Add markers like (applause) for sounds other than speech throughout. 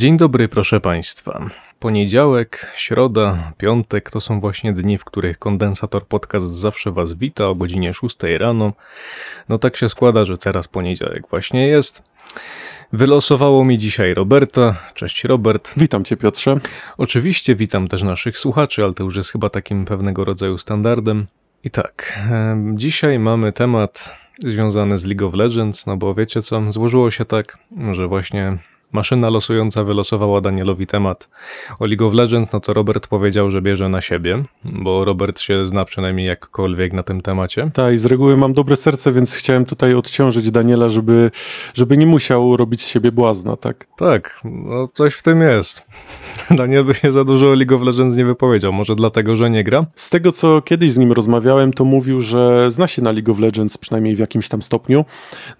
Dzień dobry, proszę Państwa. Poniedziałek, środa, piątek to są właśnie dni, w których kondensator podcast zawsze Was wita o godzinie 6 rano. No tak się składa, że teraz poniedziałek właśnie jest. Wylosowało mi dzisiaj Roberta. Cześć Robert. Witam Cię Piotrze. Oczywiście witam też naszych słuchaczy, ale to już jest chyba takim pewnego rodzaju standardem. I tak, dzisiaj mamy temat związany z League of Legends, no bo wiecie co, złożyło się tak, że właśnie maszyna losująca wylosowała Danielowi temat o League of Legends, no to Robert powiedział, że bierze na siebie, bo Robert się zna przynajmniej jakkolwiek na tym temacie. Tak, i z reguły mam dobre serce, więc chciałem tutaj odciążyć Daniela, żeby, żeby nie musiał robić z siebie błazna, tak? Tak, no coś w tym jest. (laughs) Daniel by się za dużo o League of Legends nie wypowiedział, może dlatego, że nie gra? Z tego, co kiedyś z nim rozmawiałem, to mówił, że zna się na League of Legends, przynajmniej w jakimś tam stopniu,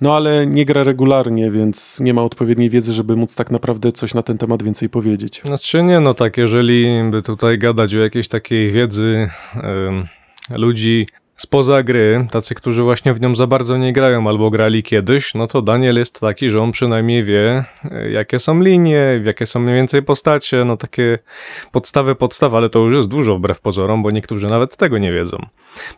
no ale nie gra regularnie, więc nie ma odpowiedniej wiedzy, żeby móc tak naprawdę coś na ten temat więcej powiedzieć. Znaczy nie, no tak, jeżeli by tutaj gadać o jakiejś takiej wiedzy em, ludzi spoza gry, tacy, którzy właśnie w nią za bardzo nie grają albo grali kiedyś, no to Daniel jest taki, że on przynajmniej wie, e, jakie są linie, jakie są mniej więcej postacie, no takie podstawy, podstawy, ale to już jest dużo wbrew pozorom, bo niektórzy nawet tego nie wiedzą.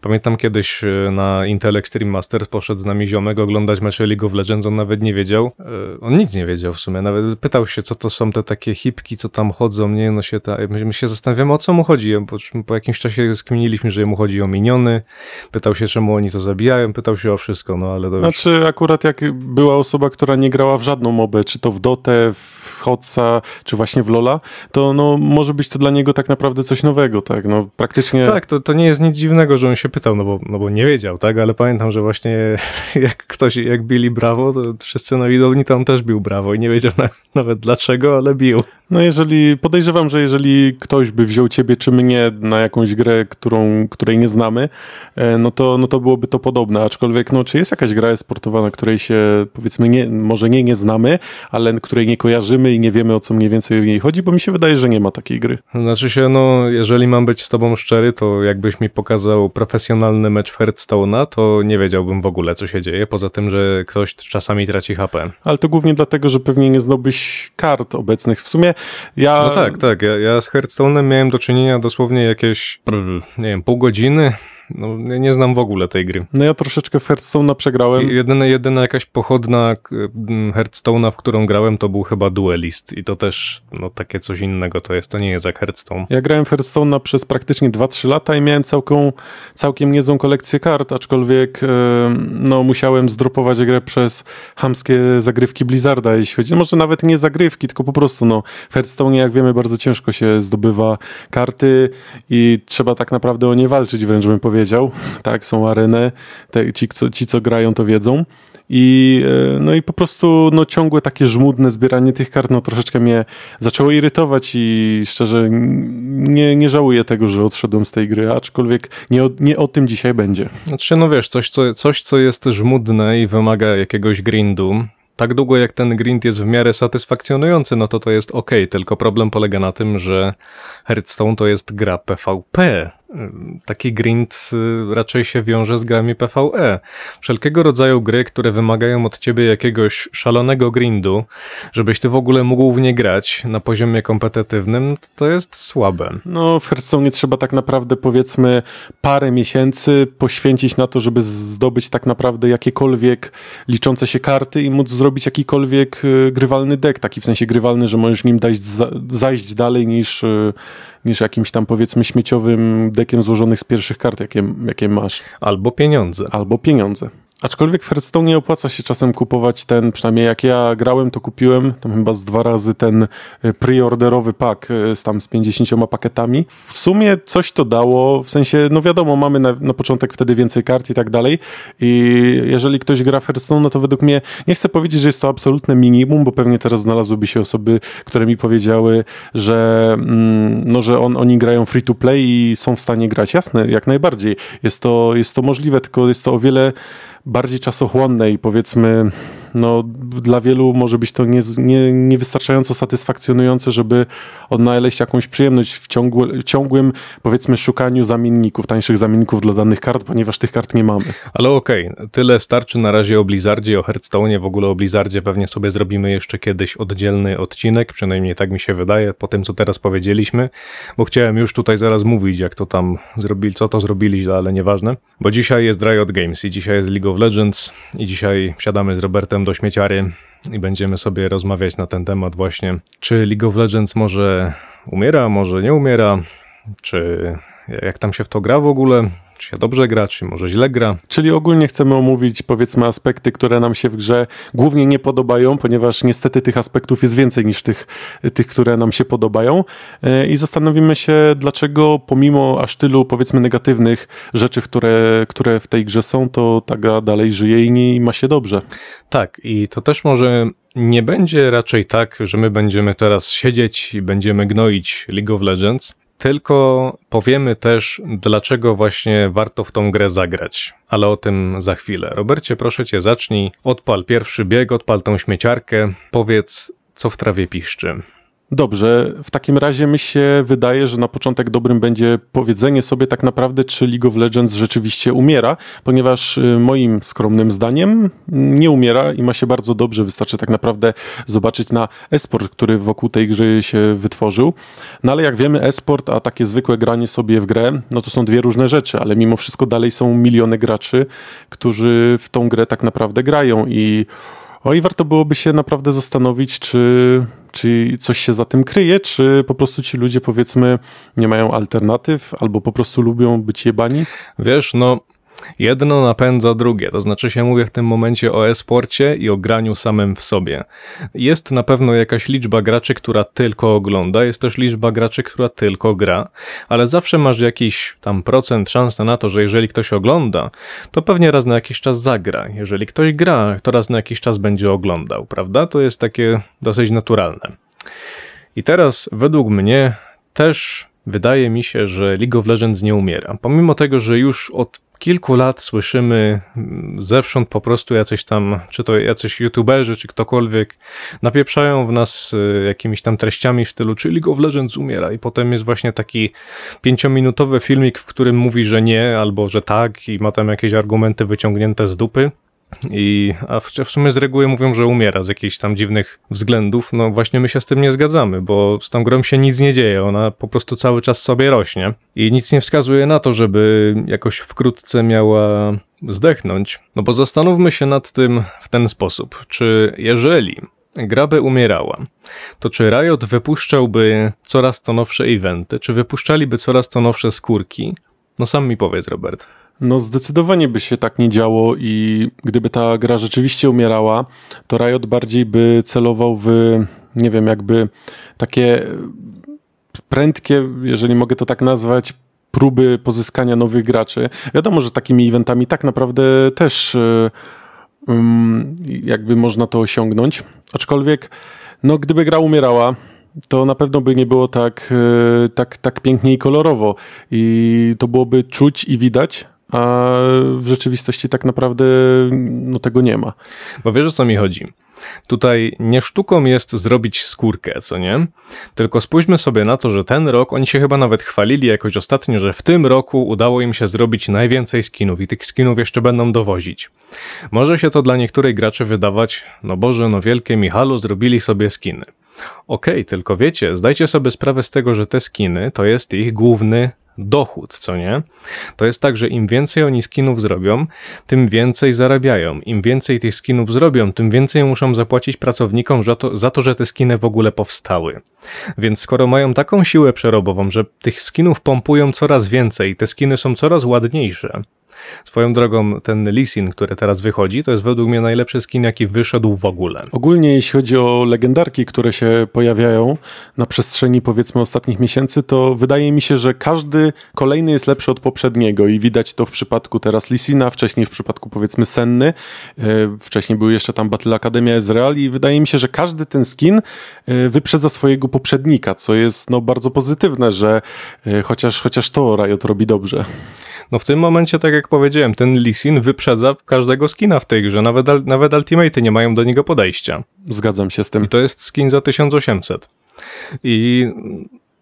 Pamiętam kiedyś e, na Intel Extreme Masters poszedł z nami ziomek oglądać mecze League of Legends, on nawet nie wiedział, e, on nic nie wiedział w sumie, nawet pytał się, co to są te takie hipki, co tam chodzą, nie, no się ta, my się zastanawiamy, o co mu chodzi, po, po jakimś czasie skminiliśmy, że mu chodzi o miniony, pytał się, czemu oni to zabijają, pytał się o wszystko, no ale to już... Znaczy, akurat jak była osoba, która nie grała w żadną mobę, czy to w Dotę, w Hotsa, czy właśnie w Lola, to no, może być to dla niego tak naprawdę coś nowego, tak? No, praktycznie. Tak, to, to nie jest nic dziwnego, że on się pytał, no bo, no bo nie wiedział, tak? Ale pamiętam, że właśnie (laughs) jak ktoś, jak bili brawo, to wszyscy na widowni on też bił brawo i nie wiedział na, nawet dlaczego, ale bił. No jeżeli, podejrzewam, że jeżeli ktoś by wziął ciebie czy mnie na jakąś grę, którą, której nie znamy, e, no to, no to byłoby to podobne, aczkolwiek no czy jest jakaś gra sportowa, na której się powiedzmy nie, może nie, nie znamy, ale której nie kojarzymy i nie wiemy o co mniej więcej w niej chodzi, bo mi się wydaje, że nie ma takiej gry. Znaczy się, no, jeżeli mam być z tobą szczery, to jakbyś mi pokazał profesjonalny mecz Hearthstone'a, to nie wiedziałbym w ogóle, co się dzieje, poza tym, że ktoś czasami traci HP. Ale to głównie dlatego, że pewnie nie zdobyś kart obecnych. W sumie ja... No tak, tak. Ja, ja z Hearthstone'em miałem do czynienia dosłownie jakieś, nie wiem, pół godziny. No, nie, znam w ogóle tej gry. No ja troszeczkę w Hearthstone'a przegrałem. Jedyna, jedyna jakaś pochodna Hearthstone'a, w którą grałem, to był chyba Duelist. I to też, no takie coś innego to jest. To nie jest jak Hearthstone. Ja grałem w Hearthstone'a przez praktycznie 2-3 lata i miałem całką, całkiem niezłą kolekcję kart, aczkolwiek e, no, musiałem zdropować grę przez hamskie zagrywki Blizzarda, jeśli chodzi, no może nawet nie zagrywki, tylko po prostu no, w Hearthstone'ie, jak wiemy, bardzo ciężko się zdobywa karty i trzeba tak naprawdę o nie walczyć, wręcz bym powiedział. Tak, są areny, te, ci, co, ci co grają to wiedzą. I, e, no i po prostu no, ciągłe takie żmudne zbieranie tych kart no, troszeczkę mnie zaczęło irytować i szczerze nie, nie żałuję tego, że odszedłem z tej gry, aczkolwiek nie o, nie o tym dzisiaj będzie. Znaczy, no wiesz, coś co, coś, co jest żmudne i wymaga jakiegoś grindu, tak długo jak ten grind jest w miarę satysfakcjonujący, no to to jest ok, tylko problem polega na tym, że Hearthstone to jest gra PvP. Taki grind y, raczej się wiąże z grami PvE. Wszelkiego rodzaju gry, które wymagają od ciebie jakiegoś szalonego grindu, żebyś ty w ogóle mógł w nie grać na poziomie kompetytywnym, to- jest słabe. No w Hearthstone trzeba tak naprawdę powiedzmy parę miesięcy poświęcić na to, żeby zdobyć tak naprawdę jakiekolwiek liczące się karty i móc zrobić jakikolwiek y, grywalny deck, taki w sensie grywalny, że możesz nim dać, za, zajść dalej niż, y, niż jakimś tam powiedzmy śmieciowym deckiem złożonych z pierwszych kart, jakie, jakie masz. Albo pieniądze. Albo pieniądze. Aczkolwiek w Hearthstone nie opłaca się czasem kupować ten, przynajmniej jak ja grałem, to kupiłem tam chyba z dwa razy ten y, preorderowy pak y, z tam z 50 pakietami. W sumie coś to dało, w sensie, no wiadomo, mamy na, na początek wtedy więcej kart i tak dalej i jeżeli ktoś gra w Hearthstone, no to według mnie, nie chcę powiedzieć, że jest to absolutne minimum, bo pewnie teraz znalazłyby się osoby, które mi powiedziały, że, mm, no, że on, oni grają free to play i są w stanie grać. Jasne, jak najbardziej. Jest to, jest to możliwe, tylko jest to o wiele bardziej czasochłonne i powiedzmy no, dla wielu może być to nie, nie, niewystarczająco satysfakcjonujące, żeby odnaleźć jakąś przyjemność w ciągły, ciągłym, powiedzmy, szukaniu zamienników, tańszych zamienników dla danych kart, ponieważ tych kart nie mamy. Ale okej, okay, tyle starczy na razie o Blizzardzie, o Hearthstone, w ogóle o Blizzardzie pewnie sobie zrobimy jeszcze kiedyś oddzielny odcinek, przynajmniej tak mi się wydaje, po tym co teraz powiedzieliśmy, bo chciałem już tutaj zaraz mówić, jak to tam zrobili, co to zrobili, ale nieważne, bo dzisiaj jest Riot Games i dzisiaj jest League of Legends i dzisiaj siadamy z Robertem do śmieciary i będziemy sobie rozmawiać na ten temat właśnie, czy League of Legends może umiera, może nie umiera, czy jak tam się w to gra w ogóle, czy się dobrze gra, czy może źle gra. Czyli ogólnie chcemy omówić, powiedzmy, aspekty, które nam się w grze głównie nie podobają, ponieważ niestety tych aspektów jest więcej niż tych, tych które nam się podobają. E, I zastanowimy się, dlaczego pomimo aż tylu, powiedzmy, negatywnych rzeczy, które, które w tej grze są, to ta gra dalej żyje i nie ma się dobrze. Tak, i to też może nie będzie raczej tak, że my będziemy teraz siedzieć i będziemy gnoić League of Legends, tylko powiemy też, dlaczego właśnie warto w tą grę zagrać. Ale o tym za chwilę. Robercie, proszę cię, zacznij. Odpal pierwszy bieg, odpal tą śmieciarkę. Powiedz, co w trawie piszczy. Dobrze, w takim razie mi się wydaje, że na początek dobrym będzie powiedzenie sobie tak naprawdę, czy League of Legends rzeczywiście umiera, ponieważ y, moim skromnym zdaniem nie umiera i ma się bardzo dobrze. Wystarczy tak naprawdę zobaczyć na esport, który wokół tej gry się wytworzył. No ale jak wiemy, esport, a takie zwykłe granie sobie w grę, no to są dwie różne rzeczy, ale mimo wszystko dalej są miliony graczy, którzy w tą grę tak naprawdę grają i o i warto byłoby się naprawdę zastanowić, czy, czy coś się za tym kryje, czy po prostu ci ludzie powiedzmy nie mają alternatyw, albo po prostu lubią być jebani? Wiesz, no Jedno napędza drugie, to znaczy się mówię w tym momencie o e-sporcie i o graniu samym w sobie. Jest na pewno jakaś liczba graczy, która tylko ogląda, jest też liczba graczy, która tylko gra, ale zawsze masz jakiś tam procent szans na to, że jeżeli ktoś ogląda, to pewnie raz na jakiś czas zagra. Jeżeli ktoś gra, to raz na jakiś czas będzie oglądał, prawda? To jest takie dosyć naturalne. I teraz według mnie też wydaje mi się, że League of Legends nie umiera. Pomimo tego, że już od kilku lat słyszymy zewsząd po prostu jacyś tam, czy to jacyś youtuberzy, czy ktokolwiek, napieprzają w nas y, jakimiś tam treściami w stylu, czy League of Legends umiera i potem jest właśnie taki pięciominutowy filmik, w którym mówi, że nie, albo że tak i ma tam jakieś argumenty wyciągnięte z dupy. I, a w, w sumie z reguły mówią, że umiera z jakichś tam dziwnych względów. No właśnie my się z tym nie zgadzamy, bo z tą grą się nic nie dzieje. Ona po prostu cały czas sobie rośnie. I nic nie wskazuje na to, żeby jakoś wkrótce miała zdechnąć. No bo zastanówmy się nad tym w ten sposób. Czy jeżeli gra by umierała, to czy Riot wypuszczałby coraz to nowsze eventy? Czy wypuszczaliby coraz to nowsze skórki? No sam mi powiedz, Robert. No zdecydowanie by się tak nie działo i gdyby ta gra rzeczywiście umierała, to Riot bardziej by celował w, nie wiem, jakby takie prędkie, jeżeli mogę to tak nazwać, próby pozyskania nowych graczy. Wiadomo, że takimi eventami tak naprawdę też um, jakby można to osiągnąć, aczkolwiek no gdyby gra umierała, to na pewno by nie było tak, e, tak, tak pięknie i kolorowo. I to byłoby czuć i widać, a w rzeczywistości tak naprawdę no, tego nie ma. Bo wiesz o co mi chodzi? Tutaj nie sztuką jest zrobić skórkę, co nie? Tylko spójrzmy sobie na to, że ten rok, oni się chyba nawet chwalili jakoś ostatnio, że w tym roku udało im się zrobić najwięcej skinów i tych skinów jeszcze będą dowozić. Może się to dla niektórych graczy wydawać, no Boże, no wielkie Michalu, zrobili sobie skiny. Okej, okay, tylko wiecie, zdajcie sobie sprawę z tego, że te skiny to jest ich główny dochód, co nie? To jest tak, że im więcej oni skinów zrobią, tym więcej zarabiają. Im więcej tych skinów zrobią, tym więcej muszą zapłacić pracownikom za to, za to, że te skiny w ogóle powstały. Więc skoro mają taką siłę przerobową, że tych skinów pompują coraz więcej, te skiny są coraz ładniejsze, Swoją drogą ten Lisin, który teraz wychodzi, to jest według mnie najlepszy skin, jaki wyszedł w ogóle. Ogólnie jeśli chodzi o legendarki, które się pojawiają na przestrzeni powiedzmy ostatnich miesięcy, to wydaje mi się, że każdy kolejny jest lepszy od poprzedniego i widać to w przypadku teraz Lisina, wcześniej w przypadku powiedzmy Senny, e, wcześniej był jeszcze tam Battle Academia Ezreal i wydaje mi się, że każdy ten skin e, wyprzedza swojego poprzednika, co jest no bardzo pozytywne, że e, chociaż, chociaż to Riot robi dobrze. No w tym momencie, tak jak powiedziałem, ten Lee Sin wyprzedza każdego skina w tej grze, nawet, nawet Ultimate'y nie mają do niego podejścia. Zgadzam się z tym. I to jest skin za 1800. I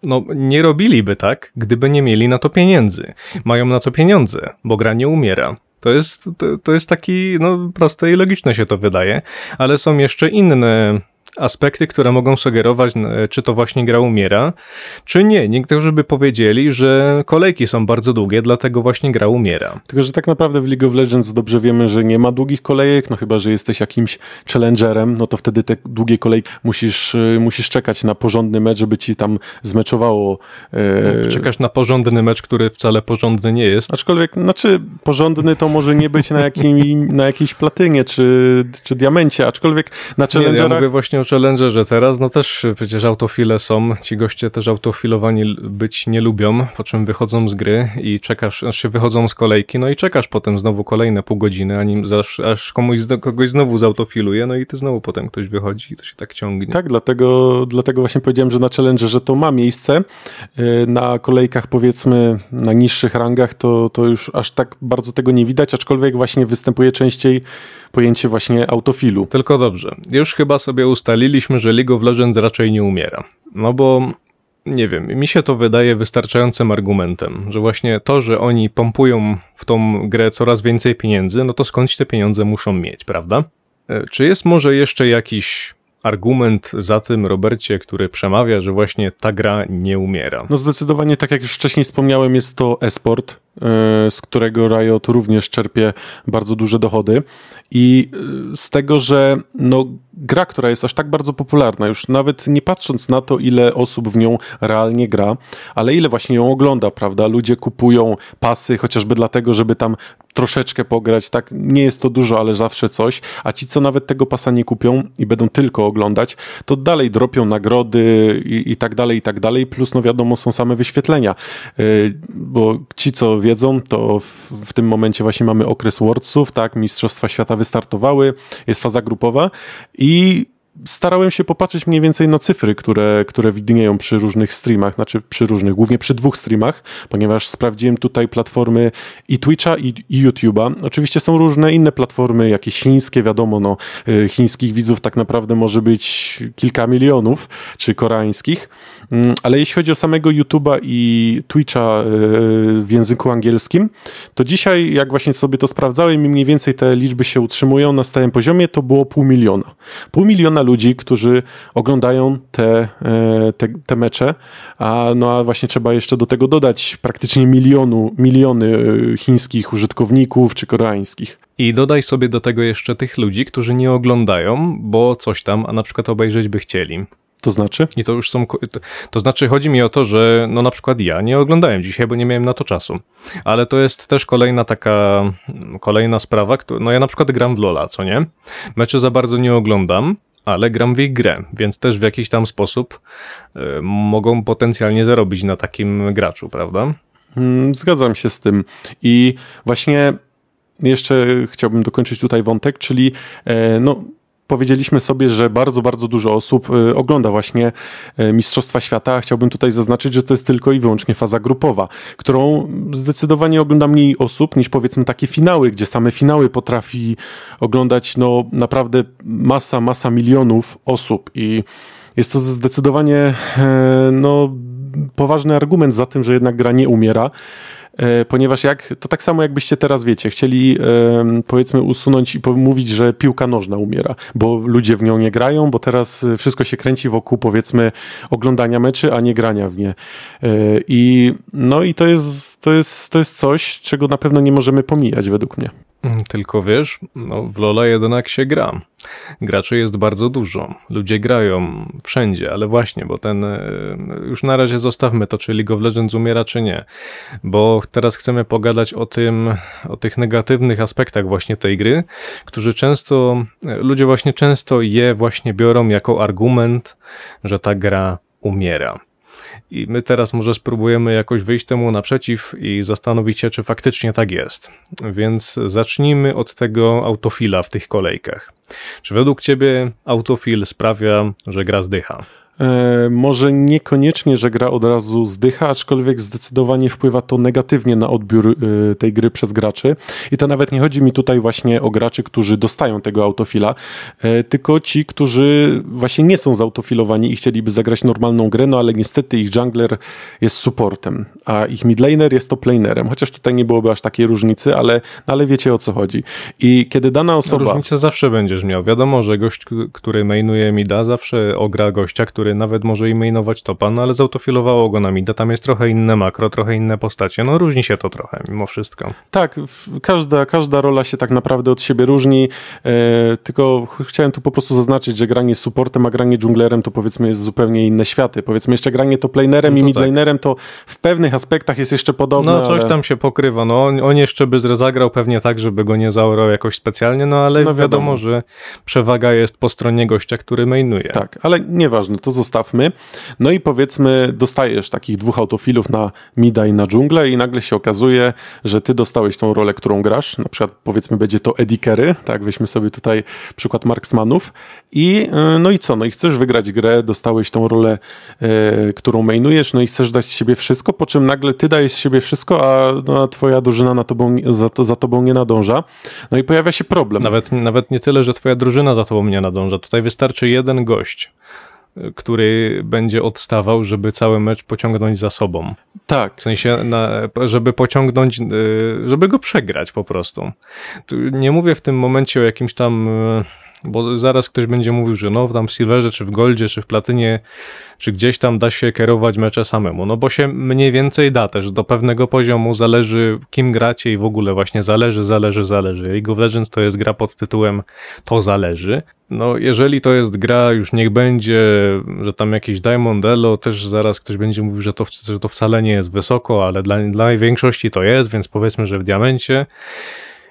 no, nie robiliby tak, gdyby nie mieli na to pieniędzy. Mają na to pieniądze, bo gra nie umiera. To jest, to, to jest taki, no, proste i logiczne się to wydaje, ale są jeszcze inne aspekty, które mogą sugerować, n- czy to właśnie gra umiera, czy nie. Niektórzy by powiedzieli, że kolejki są bardzo długie, dlatego właśnie gra umiera. Tylko, że tak naprawdę w League of Legends dobrze wiemy, że nie ma długich kolejek, no chyba, że jesteś jakimś challengerem, no to wtedy te długie kolejki musisz, y, musisz czekać na porządny mecz, żeby ci tam zmeczowało. e, Czekasz na porządny mecz, który wcale porządny nie jest. Aczkolwiek, znaczy, porządny to może nie być na, jakim, na jakiejś platynie czy, czy diamencie, aczkolwiek na Nie, ja challengerach... mówię właśnie o Challengerze teraz, no też przecież autofile są, ci goście też autofilowani być nie lubią, po czym wychodzą z gry i czekasz, aż się wychodzą z kolejki, no i czekasz potem znowu kolejne pół godziny, aż, aż, aż komuś, kogoś znowu zautofiluje, no i ty znowu potem ktoś wychodzi i to się tak ciągnie. Tak, dlatego, dlatego właśnie powiedziałem, że na Challengerze to ma miejsce. Yy, Na kolejkach powiedzmy na niższych rangach to, to już aż tak bardzo tego nie widać, aczkolwiek właśnie występuje częściej pojęcie właśnie autofilu. Tylko dobrze, już chyba sobie ustaliliśmy, że League of Legends raczej nie umiera. No bo nie wiem, mi się to wydaje wystarczającym argumentem, że właśnie to, że oni pompują w tą grę coraz więcej pieniędzy, no to skądś te pieniądze muszą mieć, prawda? E, Czy jest może jeszcze jakiś argument za tym, Robercie, który przemawia, że właśnie ta gra nie umiera? No zdecydowanie, tak jak już wcześniej wspomniałem, jest to e-sport, z którego Riot również czerpie bardzo duże dochody i yy, z tego, że no, gra, która jest aż tak bardzo popularna, już nawet nie patrząc na to, ile osób w nią realnie gra, ale ile właśnie ją ogląda, prawda? Ludzie kupują pasy chociażby dlatego, żeby tam troszeczkę pograć, tak? Nie jest to dużo, ale zawsze coś, a ci, co nawet tego pasa nie kupią i będą tylko oglądać, to dalej dropią nagrody i, i tak dalej, i tak dalej, plus no wiadomo, są same wyświetlenia, Yy, bo ci, co wiedzą, to w, w tym momencie właśnie mamy okres Worldsów, tak? Mistrzostwa Świata wystartowały, jest faza grupowa i starałem się popatrzeć mniej więcej na cyfry, które, które widnieją przy różnych streamach, znaczy przy różnych, głównie przy dwóch streamach, ponieważ sprawdziłem tutaj platformy i Twitcha i, i YouTube'a. Oczywiście są różne inne platformy, jakieś chińskie, wiadomo, no, y, chińskich widzów tak naprawdę może być kilka milionów, czy koreańskich, Mm, ale jeśli chodzi o samego YouTube'a i Twitcha y, w języku angielskim, to dzisiaj, jak właśnie sobie to sprawdzałem i mniej więcej te liczby się utrzymują na stałym poziomie, to było pół miliona. Pół miliona którzy oglądają te, e, te, te mecze, a, no, a właśnie trzeba jeszcze do tego dodać praktycznie milionu, miliony e, chińskich użytkowników czy koreańskich. I dodaj sobie do tego jeszcze tych ludzi, którzy nie oglądają, bo coś tam, a na przykład obejrzeć by chcieli. To znaczy? I to już są. To, to znaczy, chodzi mi o to, że no na przykład ja nie oglądałem dzisiaj, bo nie miałem na to czasu. Ale to jest też kolejna taka. Kolejna sprawa. No ja na przykład gram w Lola, co nie? Mecze za bardzo nie oglądam. Ale gram w ich grę, więc też w jakiś tam sposób y, mogą potencjalnie zarobić na takim graczu, prawda? Mm, Zgadzam się z tym. I właśnie jeszcze chciałbym dokończyć tutaj wątek, czyli e, no, powiedzieliśmy sobie, że bardzo, bardzo dużo osób e, ogląda właśnie e, Mistrzostwa Świata. Chciałbym tutaj zaznaczyć, że to jest tylko i wyłącznie faza grupowa, którą zdecydowanie ogląda mniej osób niż powiedzmy takie finały, gdzie same finały potrafi oglądać no naprawdę masa, masa milionów osób i jest to zdecydowanie e, no, poważny argument za tym, że jednak gra nie umiera. E, Ponieważ jak, to tak samo jakbyście teraz wiecie, chcieli powiedzmy usunąć i mówić, że piłka nożna umiera, bo ludzie w nią nie grają, bo teraz e, wszystko się kręci wokół powiedzmy oglądania meczy, a nie grania w nie. E, I no i to jest, to jest, to jest coś, czego na pewno nie możemy pomijać według mnie. Tylko wiesz, no w Lola jednak się gra. Graczy jest bardzo dużo. Ludzie grają wszędzie, ale właśnie, bo ten. e, Już na razie zostawmy to, czy League of Legends umiera, czy nie. Bo teraz chcemy pogadać o tym, o tych negatywnych aspektach właśnie tej gry, którzy często. e, Ludzie właśnie często je właśnie biorą jako argument, że ta gra umiera. I my teraz może spróbujemy jakoś wyjść temu naprzeciw i zastanowić się, czy faktycznie tak jest. Więc zacznijmy od tego autofila w tych kolejkach. Czy według ciebie autofil sprawia, że gra zdycha? E, może niekoniecznie, że gra od razu zdycha, aczkolwiek zdecydowanie wpływa to negatywnie na odbiór e, tej gry przez graczy. I to nawet nie chodzi mi tutaj właśnie o graczy, którzy dostają tego autofila, e, tylko ci, którzy właśnie nie są zautofilowani i chcieliby zagrać normalną grę, no ale niestety ich jungler jest supportem, a ich midlaner jest toplanerem. Chociaż tutaj nie byłoby aż takiej różnicy, ale, no ale wiecie o co chodzi. I kiedy dana osoba... Różnicę zawsze będziesz miał. Wiadomo, że gość, który mainuje mida, zawsze ogra gościa, który nawet może i mainować topa, no ale zautofilowało go na mida. Tam jest trochę inne makro, trochę inne postacie. No różni się to trochę, mimo wszystko. Tak, każda, każda rola się tak naprawdę od siebie różni, e, tylko ch- chciałem tu po prostu zaznaczyć, że granie supportem, a granie dżunglerem to powiedzmy jest zupełnie inne światy. Powiedzmy jeszcze granie toplanerem No i to midlanerem to w pewnych aspektach jest jeszcze podobne, No coś ale... tam się pokrywa. No on, on jeszcze by zagrał pewnie tak, żeby go nie zaorał jakoś specjalnie, no ale No wiadomo. wiadomo, że przewaga jest po stronie gościa, który mainuje. Tak, ale nieważne, to zostawmy. No i powiedzmy, dostajesz takich dwóch autofilów na mida i na dżunglę i nagle się okazuje, że ty dostałeś tą rolę, którą grasz. Na przykład powiedzmy będzie to Eddie Carey, tak, weźmy sobie tutaj przykład Marksmanów. I yy, no i co? No i chcesz wygrać grę, dostałeś tą rolę, yy, którą mainujesz, no i chcesz dać z siebie wszystko, po czym nagle ty dajesz z siebie wszystko, a, no, twoja drużyna na tobą, za, to, za tobą nie nadąża. No i pojawia się problem. Nawet, nawet nie tyle, że twoja drużyna za tobą nie nadąża. Tutaj wystarczy jeden gość, y, który będzie odstawał, żeby cały mecz pociągnąć za sobą. Tak, W sensie, na, żeby pociągnąć, y, żeby go przegrać po prostu. Tu nie mówię w tym momencie o jakimś tam, y, bo zaraz ktoś będzie mówił, że no tam w Silverze, czy w Goldzie, czy w Platynie, czy gdzieś tam da się kierować mecze samemu. No bo się mniej więcej da też. Do pewnego poziomu zależy kim gracie i w ogóle właśnie zależy, zależy, zależy. League of Legends to jest gra pod tytułem to zależy. No jeżeli to jest gra, już niech będzie, że tam jakiś Diamond Elo, też zaraz ktoś będzie mówił, że to, że to wcale nie jest wysoko, ale dla, dla większości to jest, więc powiedzmy, że w diamencie.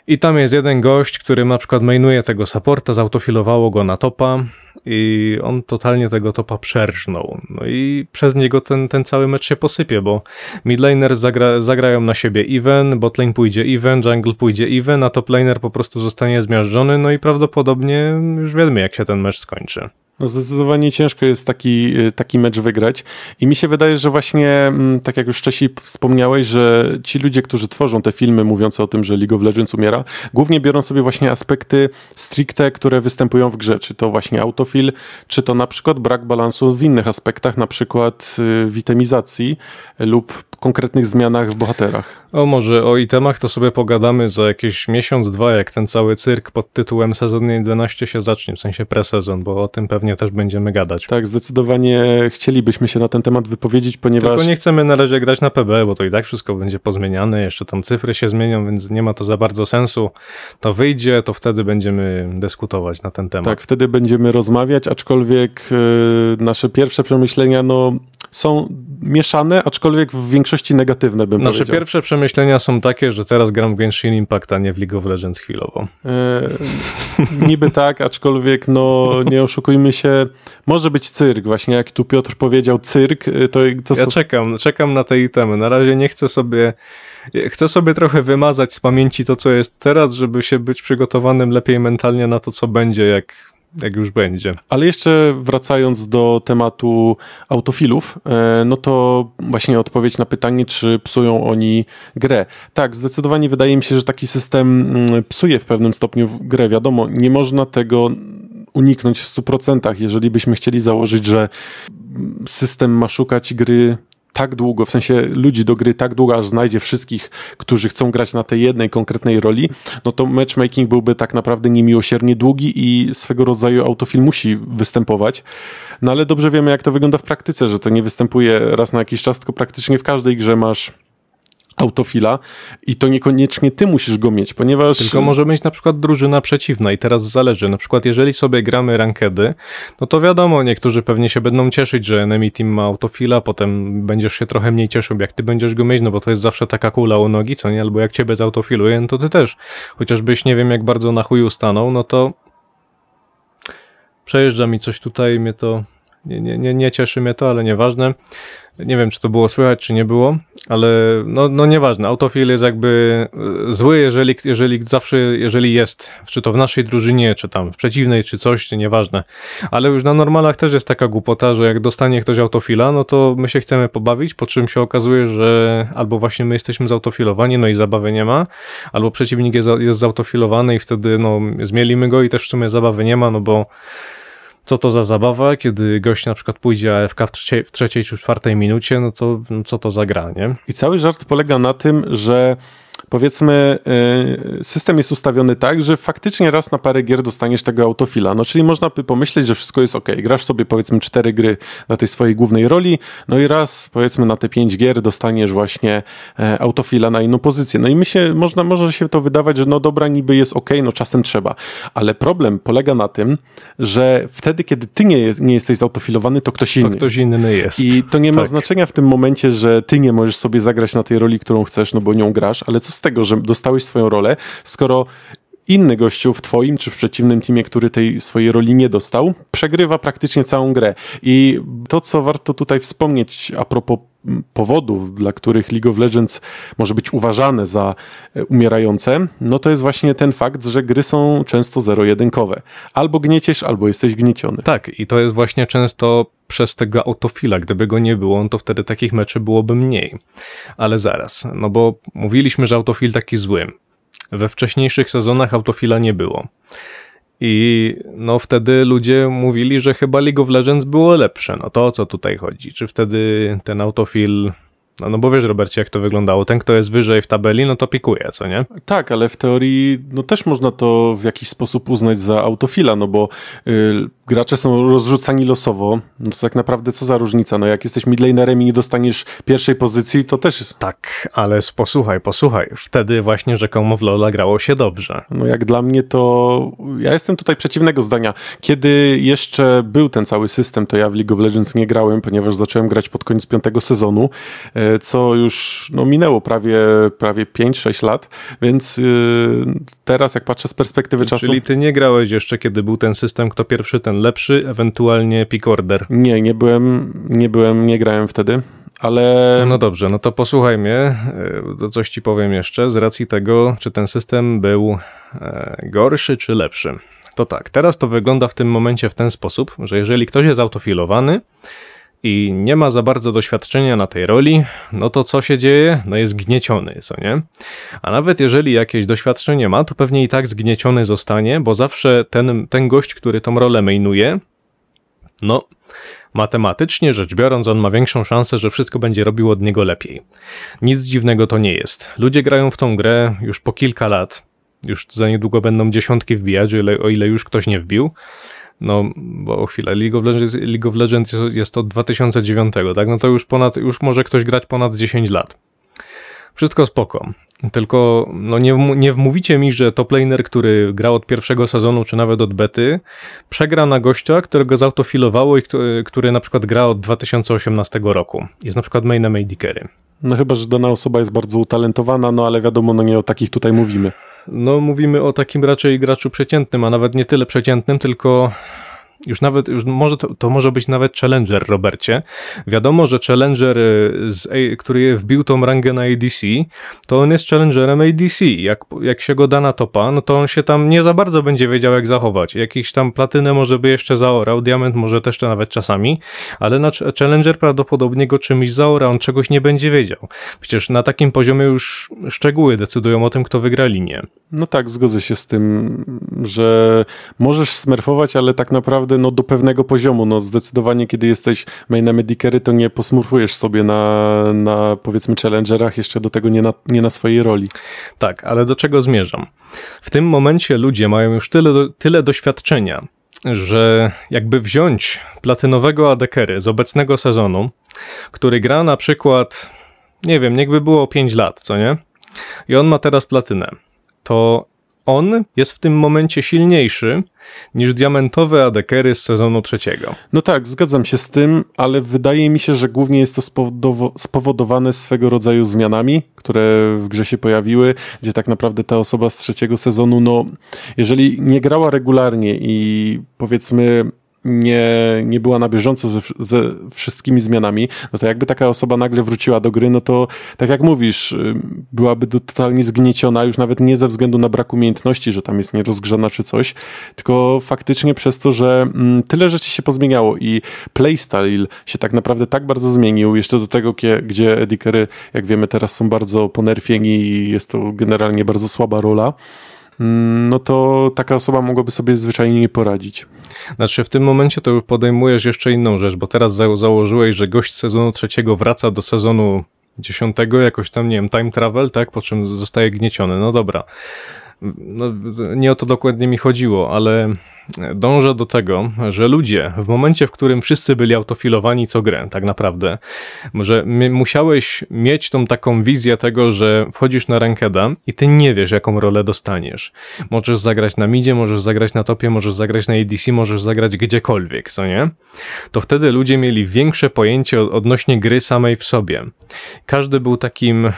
I tam jest jeden gość, który na przykład mainuje tego supporta, zautofilowało go na topa i on totalnie tego topa przerżnął. No i przez niego ten, ten cały mecz się posypie, bo midlaner zagra, zagrają na siebie even, botlane pójdzie even, jungle pójdzie even, a toplaner po prostu zostanie zmiażdżony, no i prawdopodobnie już wiemy jak się ten mecz skończy. No zdecydowanie ciężko jest taki, y, taki mecz wygrać i mi się wydaje, że właśnie, mm, tak jak już wcześniej wspomniałeś, że ci ludzie, którzy tworzą te filmy mówiące o tym, że League of Legends umiera, głównie biorą sobie właśnie aspekty stricte, które występują w grze, czy to właśnie autofil, czy to na przykład brak balansu w innych aspektach, na przykład y, witemizacji lub konkretnych zmianach w bohaterach. O może o itemach to sobie pogadamy za jakieś miesiąc, dwa, jak ten cały cyrk pod tytułem sezon 11 się zacznie, w sensie presezon, bo o tym pewnie też będziemy gadać. Tak, zdecydowanie chcielibyśmy się na ten temat wypowiedzieć, ponieważ... Tylko nie chcemy na razie grać na PB, bo to i tak wszystko będzie pozmieniane, jeszcze tam cyfry się zmienią, więc nie ma to za bardzo sensu. To wyjdzie, to wtedy będziemy dyskutować na ten temat. Tak, wtedy będziemy rozmawiać, aczkolwiek e, nasze pierwsze przemyślenia no, są mieszane, aczkolwiek w większości negatywne bym Nasze powiedział. pierwsze przemyślenia są takie, że teraz gram w Genshin Impact, a nie w League of Legends chwilowo. E, niby tak, aczkolwiek no nie oszukujmy się, może być cyrk, właśnie jak tu Piotr powiedział cyrk, e, to, to Ja są... czekam, czekam na te itemy. Na razie nie chcę sobie. Chcę sobie trochę wymazać z pamięci to, co jest teraz, żeby się być przygotowanym lepiej mentalnie na to, co będzie, jak, jak już będzie. Ale jeszcze wracając do tematu autofilów, e, no to właśnie odpowiedź na pytanie, czy psują oni grę. Tak, zdecydowanie wydaje mi się, że taki system mm, psuje w pewnym stopniu grę. Wiadomo, nie można tego uniknąć w 100%, jeżeli byśmy chcieli założyć, że system ma szukać gry tak długo, w sensie ludzi do gry tak długo, aż znajdzie wszystkich, którzy chcą grać na tej jednej konkretnej roli, no to matchmaking byłby tak naprawdę niemiłosiernie długi i swego rodzaju autofilm musi występować. No ale dobrze wiemy, jak to wygląda w praktyce, że to nie występuje raz na jakiś czas, tylko praktycznie w każdej grze masz autofila i to niekoniecznie ty musisz go mieć, ponieważ... Tylko może mieć na przykład drużyna przeciwna i teraz zależy. Na przykład jeżeli sobie gramy rankedy, no to wiadomo, niektórzy pewnie się będą cieszyć, że enemy team ma autofila, potem będziesz się trochę mniej cieszył, jak ty będziesz go mieć, no bo to jest zawsze taka kula u nogi, co nie? Albo jak ciebie zautofiluje, no to ty też. Chociażbyś nie wiem jak bardzo na chuju stanął, no to przejeżdża mi coś tutaj, mnie to nie, nie, nie, nie cieszy mnie to, ale nieważne. Nie wiem, czy to było słychać, czy nie było. Ale no, no nieważne, autofil jest jakby e, zły, jeżeli, jeżeli zawsze, jeżeli jest, czy to w naszej drużynie, czy tam w przeciwnej, czy coś, nieważne. Ale już na normalach też jest taka głupota, że jak dostanie ktoś autofila, no to my się chcemy pobawić, po czym się okazuje, że albo właśnie my jesteśmy zautofilowani, no i zabawy nie ma, albo przeciwnik jest, jest zautofilowany i wtedy no zmielimy go i też w sumie zabawy nie ma, no bo co to za zabawa, kiedy gość na przykład pójdzie AFK w trzeciej, w trzeciej czy czwartej minucie, no to no co to za gra, nie? I cały żart polega na tym, że powiedzmy, y, system jest ustawiony tak, że faktycznie raz na parę gier dostaniesz tego autofila. No, czyli można by pomyśleć, że wszystko jest ok. Grasz sobie powiedzmy cztery gry na tej swojej głównej roli, no i raz powiedzmy na te pięć gier dostaniesz właśnie e, autofila na inną pozycję. No i my się, można, może się to wydawać, że no dobra, niby jest ok, no czasem trzeba. Ale problem polega na tym, że wtedy, kiedy ty nie, jest, nie jesteś zautofilowany, to ktoś inny. To ktoś inny jest. I to nie ma Tak. znaczenia w tym momencie, że ty nie możesz sobie zagrać na tej roli, którą chcesz, no bo nią grasz, ale co z tego, że dostałeś swoją rolę, skoro inny gościu w twoim czy w przeciwnym teamie, który tej swojej roli nie dostał, przegrywa praktycznie całą grę. I to, co warto tutaj wspomnieć a propos powodów, dla których League of Legends może być uważane za e, umierające, no to jest właśnie ten fakt, że gry są często zero-jedynkowe. Albo gnieciesz, albo jesteś gnieciony. Tak, i to jest właśnie często przez tego autofila. Gdyby go nie było, to wtedy takich meczy byłoby mniej. Ale zaraz, no bo mówiliśmy, że autofil taki zły. We wcześniejszych sezonach autofila nie było. I no wtedy ludzie mówili, że chyba League of Legends było lepsze. No to o co tutaj chodzi? Czy wtedy ten autofil. No, no bo wiesz, Robercie, jak to wyglądało. Ten, kto jest wyżej w tabeli, no to pikuje, co nie? Tak, ale w teorii no też można to w jakiś sposób uznać za autofila, no bo y, gracze są rozrzucani losowo, no to tak naprawdę co za różnica, no jak jesteś midlanerem i nie dostaniesz pierwszej pozycji, to też jest, Tak, ale posłuchaj, posłuchaj. Wtedy właśnie rzekomo w Lola grało się dobrze. no jak dla mnie to, ja jestem tutaj przeciwnego zdania. Kiedy jeszcze był ten cały system, to ja w League of Legends nie grałem, ponieważ zacząłem grać pod koniec piątego sezonu, e, co już no, minęło prawie, prawie 5-6 lat, więc y, teraz jak patrzę z perspektywy czasu... Czyli ty nie grałeś jeszcze, kiedy był ten system, kto pierwszy, ten lepszy, ewentualnie pick order. Nie, nie byłem, nie byłem, nie grałem wtedy, ale No dobrze, no to posłuchaj mnie, y, to coś ci powiem jeszcze, z racji tego, czy ten system był e, gorszy czy lepszy. To tak, teraz to wygląda w tym momencie w ten sposób, że jeżeli ktoś jest autofilowany i nie ma za bardzo doświadczenia na tej roli, no to co się dzieje? No jest gnieciony, co nie? A nawet jeżeli jakieś doświadczenie ma, to pewnie i tak zgnieciony zostanie, bo zawsze ten, ten gość, który tą rolę mainuje, no, matematycznie rzecz biorąc, on ma większą szansę, że wszystko będzie robił od niego lepiej. Nic dziwnego to nie jest. Ludzie grają w tą grę już po kilka lat. Już za niedługo będą dziesiątki wbijać, o ile, o ile już ktoś nie wbił. No, bo o chwilę, League of Legends, League of Legends jest- jest od 2009, tak? No to już ponad, już może ktoś grać ponad 10 lat. Wszystko spoko. Tylko no nie, nie wmówicie mi, że top laner, który gra od pierwszego sezonu, czy nawet od bety, przegra na gościa, którego zautofilowało i kto, który na przykład gra od 2018 roku. Jest na przykład mainem AD no chyba, że dana osoba jest bardzo utalentowana, no ale wiadomo, no nie o takich tutaj mówimy. No mówimy o takim raczej graczu przeciętnym, a nawet nie tyle przeciętnym, tylko już nawet, już może to, to może być nawet Challenger, Robercie. Wiadomo, że Challenger, y, z, który wbił tą rangę na ADC, to on jest Challengerem ADC. Jak, jak się go da na topa, no to on się tam nie za bardzo będzie wiedział, jak zachować. Jakiś tam platynę może by jeszcze zaorał, diament może też to nawet czasami, ale na Ch- Challenger prawdopodobnie go czymś zaora, on czegoś nie będzie wiedział. Przecież na takim poziomie już szczegóły decydują o tym, kto wygra linię. No tak, zgodzę się z tym, że możesz smerfować, ale tak naprawdę no do pewnego poziomu, no zdecydowanie kiedy jesteś mainem Medikery, to nie posmurfujesz sobie na, na powiedzmy challengerach, jeszcze do tego nie na, nie na swojej roli. Tak, ale do czego zmierzam? W tym momencie ludzie mają już tyle, tyle doświadczenia, że jakby wziąć platynowego adekery z obecnego sezonu, który gra na przykład, nie wiem, niechby było 5 lat, co nie? I on ma teraz platynę. To on jest w tym momencie silniejszy niż diamentowe adekery z sezonu trzeciego. No tak, zgadzam się z tym, ale wydaje mi się, że głównie jest to spowodowane swego rodzaju zmianami, które w grze się pojawiły, gdzie tak naprawdę ta osoba z trzeciego sezonu, no, jeżeli nie grała regularnie i powiedzmy nie, nie była na bieżąco ze, ze wszystkimi zmianami, no to jakby taka osoba nagle wróciła do gry, no to tak jak mówisz, y, byłaby totalnie zgnieciona, już nawet nie ze względu na brak umiejętności, że tam jest nierozgrzana czy coś, tylko faktycznie przez to, że mm, tyle rzeczy się pozmieniało i playstyle się tak naprawdę tak bardzo zmienił, jeszcze do tego, gdzie Edikery, jak wiemy teraz są bardzo ponerfieni i jest to generalnie bardzo słaba rola, no to taka osoba mogłaby sobie zwyczajnie nie poradzić. Znaczy w tym momencie to podejmujesz jeszcze inną rzecz, bo teraz za założyłeś, że gość sezonu trzeciego wraca do sezonu dziesiątego, jakoś tam, nie wiem, time travel, tak, po czym zostaje gnieciony. No dobra. No, nie o to dokładnie mi chodziło, ale dążę do tego, że ludzie w momencie, w którym wszyscy byli autofilowani co grę, tak naprawdę, że musiałeś mieć tą taką wizję tego, że wchodzisz na rankeda i ty nie wiesz, jaką rolę dostaniesz. Możesz zagrać na midzie, możesz zagrać na topie, możesz zagrać na ADC, możesz zagrać gdziekolwiek, co nie? To wtedy ludzie mieli większe pojęcie odnośnie gry samej w sobie. Każdy był takim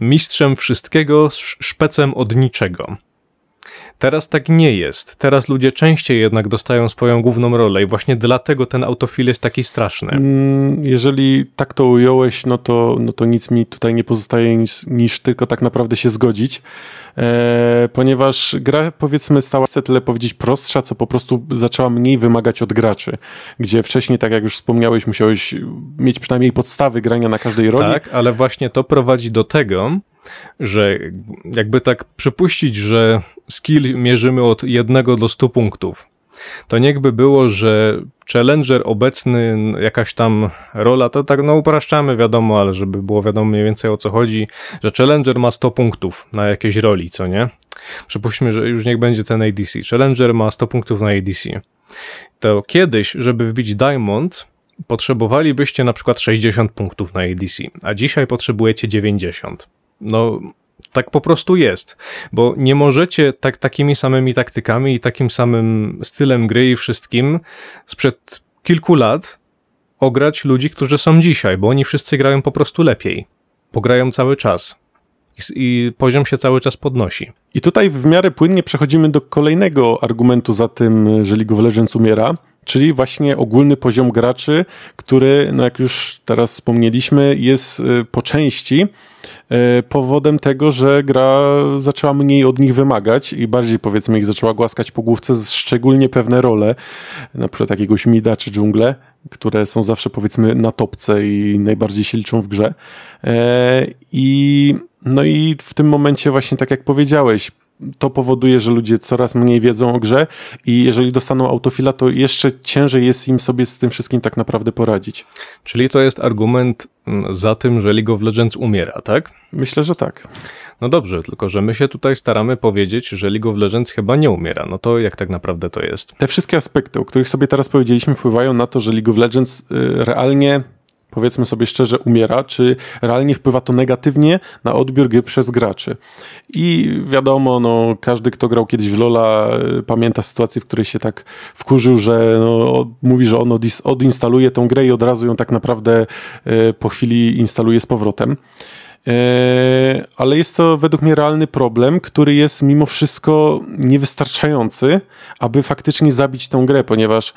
mistrzem wszystkiego, szpecem od niczego. Teraz tak nie jest. Teraz ludzie częściej jednak dostają swoją główną rolę i właśnie dlatego ten autofil jest taki straszny. Mm, jeżeli tak to ująłeś, no to, no to nic mi tutaj nie pozostaje niż, niż tylko tak naprawdę się zgodzić. E, ponieważ gra powiedzmy stała się tyle powiedzieć prostsza, co po prostu zaczęła mniej wymagać od graczy, gdzie wcześniej, tak jak już wspomniałeś, musiałeś mieć przynajmniej podstawy grania na każdej roli. Tak, ale właśnie to prowadzi do tego, że jakby tak przypuścić, że skill mierzymy od jednego do 100 punktów, to niechby było, że challenger obecny, jakaś tam rola, to tak no upraszczamy wiadomo, ale żeby było wiadomo mniej więcej o co chodzi, że challenger ma 100 punktów na jakiejś roli, co nie? Przypuśćmy, że już niech będzie ten ADC. Challenger ma 100 punktów na ADC. To kiedyś, żeby wbić Diamond, potrzebowalibyście na przykład 60 punktów na ADC, a dzisiaj potrzebujecie 90. No, tak po prostu jest, bo nie możecie tak, takimi samymi taktykami i takim samym stylem gry i wszystkim sprzed kilku lat ograć ludzi, którzy są dzisiaj, bo oni wszyscy grają po prostu lepiej. Pograją cały czas. I, poziom się cały czas podnosi. I tutaj w miarę płynnie przechodzimy do kolejnego argumentu za tym, że League of Legends umiera, czyli właśnie ogólny poziom graczy, który, no jak już teraz wspomnieliśmy, jest y, po części y, powodem tego, że gra zaczęła mniej od nich wymagać i bardziej powiedzmy ich zaczęła głaskać po główce, szczególnie pewne role, na przykład jakiegoś mida czy dżungle, które są zawsze powiedzmy na topce i najbardziej się liczą w grze. E, I no i w tym momencie właśnie tak jak powiedziałeś, to powoduje, że ludzie coraz mniej wiedzą o grze i jeżeli dostaną autofila, to jeszcze ciężej jest im sobie z tym wszystkim tak naprawdę poradzić. Czyli to jest argument mm, za tym, że League of Legends umiera, tak? Myślę, że tak. No dobrze, tylko że my się tutaj staramy powiedzieć, że League of Legends chyba nie umiera. No to jak tak naprawdę to jest? Te wszystkie aspekty, o których sobie teraz powiedzieliśmy, wpływają na to, że League of Legends y, realnie powiedzmy sobie szczerze, umiera, czy realnie wpływa to negatywnie na odbiór gry przez graczy. I wiadomo, no, każdy, kto grał kiedyś w Lola, y, pamięta sytuację, w której się tak wkurzył, że no, mówi, że on odinstaluje tą grę i od razu ją tak naprawdę y, po chwili instaluje z powrotem. Y, ale jest to według mnie realny problem, który jest mimo wszystko niewystarczający, aby faktycznie zabić tą grę, ponieważ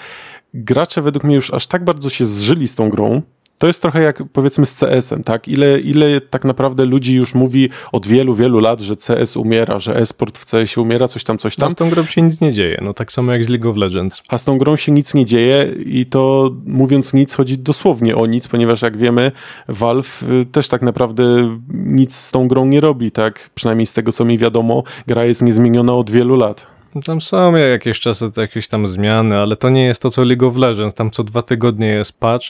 gracze według mnie już aż tak bardzo się zżyli z tą grą, to jest trochę jak powiedzmy z CS-em, tak? Ile, ile tak naprawdę ludzi już mówi od wielu, wielu lat, że CS umiera, że e-sport w CS umiera, coś tam, coś tam. A z tą grą się nic nie dzieje, no tak samo jak z League of Legends. A z tą grą się nic nie dzieje i to mówiąc nic, chodzi dosłownie o nic, ponieważ jak wiemy, Valve y, też tak naprawdę nic z tą grą nie robi, tak? Przynajmniej z tego, co mi wiadomo, gra jest niezmieniona od wielu lat. Tam są jakieś czasy jakieś tam zmiany, ale to nie jest to co League of Legends. Tam co dwa tygodnie jest patch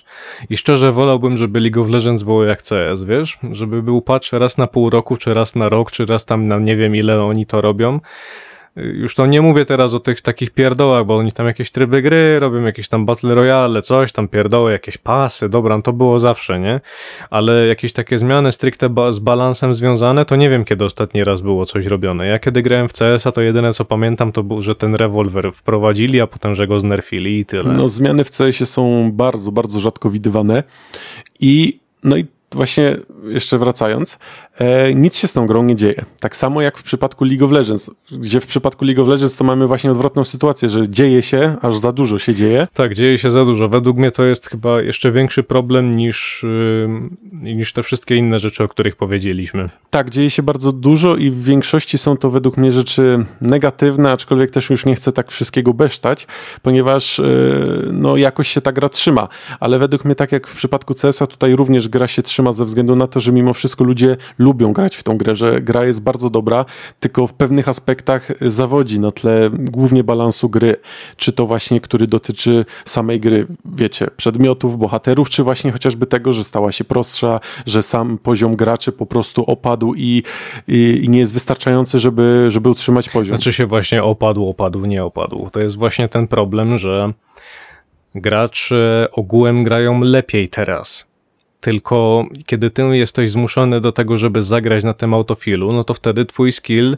i szczerze wolałbym, żeby League of Legends było jak CS, wiesz? Żeby był patch raz na pół roku, czy raz na rok, czy raz tam na nie wiem ile oni to robią już to nie mówię teraz o tych takich pierdołach, bo oni tam jakieś tryby gry robią, jakieś tam battle royale, coś tam pierdoły, jakieś pasy, dobra, no to było zawsze, nie? Ale jakieś takie zmiany stricte ba z balansem związane, to nie wiem kiedy ostatni raz było coś robione. Ja kiedy grałem w CS-a, to jedyne co pamiętam to było, że ten rewolwer wprowadzili, a potem, że go znerfili i tyle. No zmiany w CS-ie są bardzo, bardzo rzadko widywane i no i właśnie jeszcze wracając, e, nic się z tą grą nie dzieje. Tak samo jak w przypadku League of Legends, gdzie w przypadku League of Legends to mamy właśnie odwrotną sytuację, że dzieje się, aż za dużo się dzieje. Tak, dzieje się za dużo. Według mnie to jest chyba jeszcze większy problem niż, yy, niż te wszystkie inne rzeczy, o których powiedzieliśmy. Tak, dzieje się bardzo dużo i w większości są to według mnie rzeczy negatywne, aczkolwiek też już nie chcę tak wszystkiego besztać, ponieważ yy, no jakoś się ta gra trzyma, ale według mnie tak jak w przypadku CS-a tutaj również gra się trzyma ze względu na to, że mimo wszystko ludzie lubią grać w tą grę, że gra jest bardzo dobra, tylko w pewnych aspektach zawodzi na tle głównie balansu gry, czy to właśnie, który dotyczy samej gry, wiecie, przedmiotów, bohaterów, czy właśnie chociażby tego, że stała się prostsza, że sam poziom graczy po prostu opadł i, i, i nie jest wystarczający, żeby, żeby utrzymać poziom. Znaczy się właśnie opadł, opadł, nie opadł. To jest właśnie ten problem, że gracze ogółem grają lepiej teraz. Tylko kiedy ty jesteś zmuszony do tego, żeby zagrać na tym autofilu, no to wtedy twój skill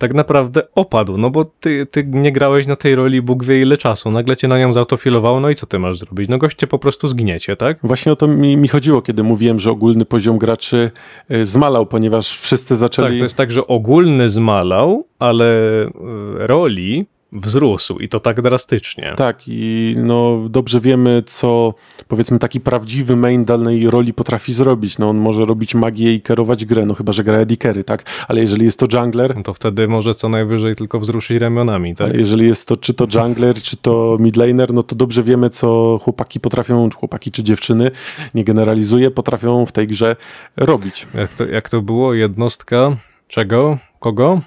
tak naprawdę opadł, no bo ty, ty nie grałeś na tej roli Bóg wie ile czasu, nagle cię na nią zautofilowało, no i co ty masz zrobić? No goście po prostu zgniecie, tak? Właśnie o to mi, mi chodziło, kiedy mówiłem, że ogólny poziom graczy y, zmalał, ponieważ wszyscy zaczęli... Tak, to jest tak, że ogólny zmalał, ale y, roli wzrósł i to tak drastycznie. Tak, i no dobrze wiemy, co powiedzmy taki prawdziwy main danej roli potrafi zrobić. No on może robić magię i kierować grę, no chyba, że gra Eddie Carey, tak? Ale jeżeli jest to jungler... No to wtedy może co najwyżej tylko wzruszyć ramionami, tak? Ale jeżeli jest to czy to jungler, czy to midlaner, no to dobrze wiemy, co chłopaki potrafią, chłopaki czy dziewczyny, nie generalizuję, potrafią w tej grze robić. Jak to, jak to było? Jednostka czego? Kogo?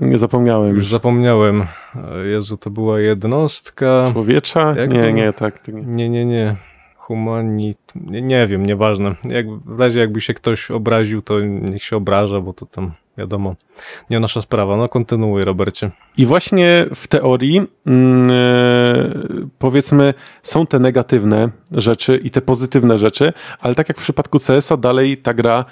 Nie zapomniałem. Już zapomniałem. Jezu, to była jednostka. Człowiecza? Jak nie, to... nie, tak. Nie, nie, nie. nie. Humanit. Nie, nie wiem, nieważne. Jak, w razie jakby się ktoś obraził, to niech się obraża, bo to tam wiadomo, nie nasza sprawa. No kontynuuj, Robercie. I właśnie w teorii yy, powiedzmy są te negatywne rzeczy i te pozytywne rzeczy, ale tak jak w przypadku CS-a dalej ta gra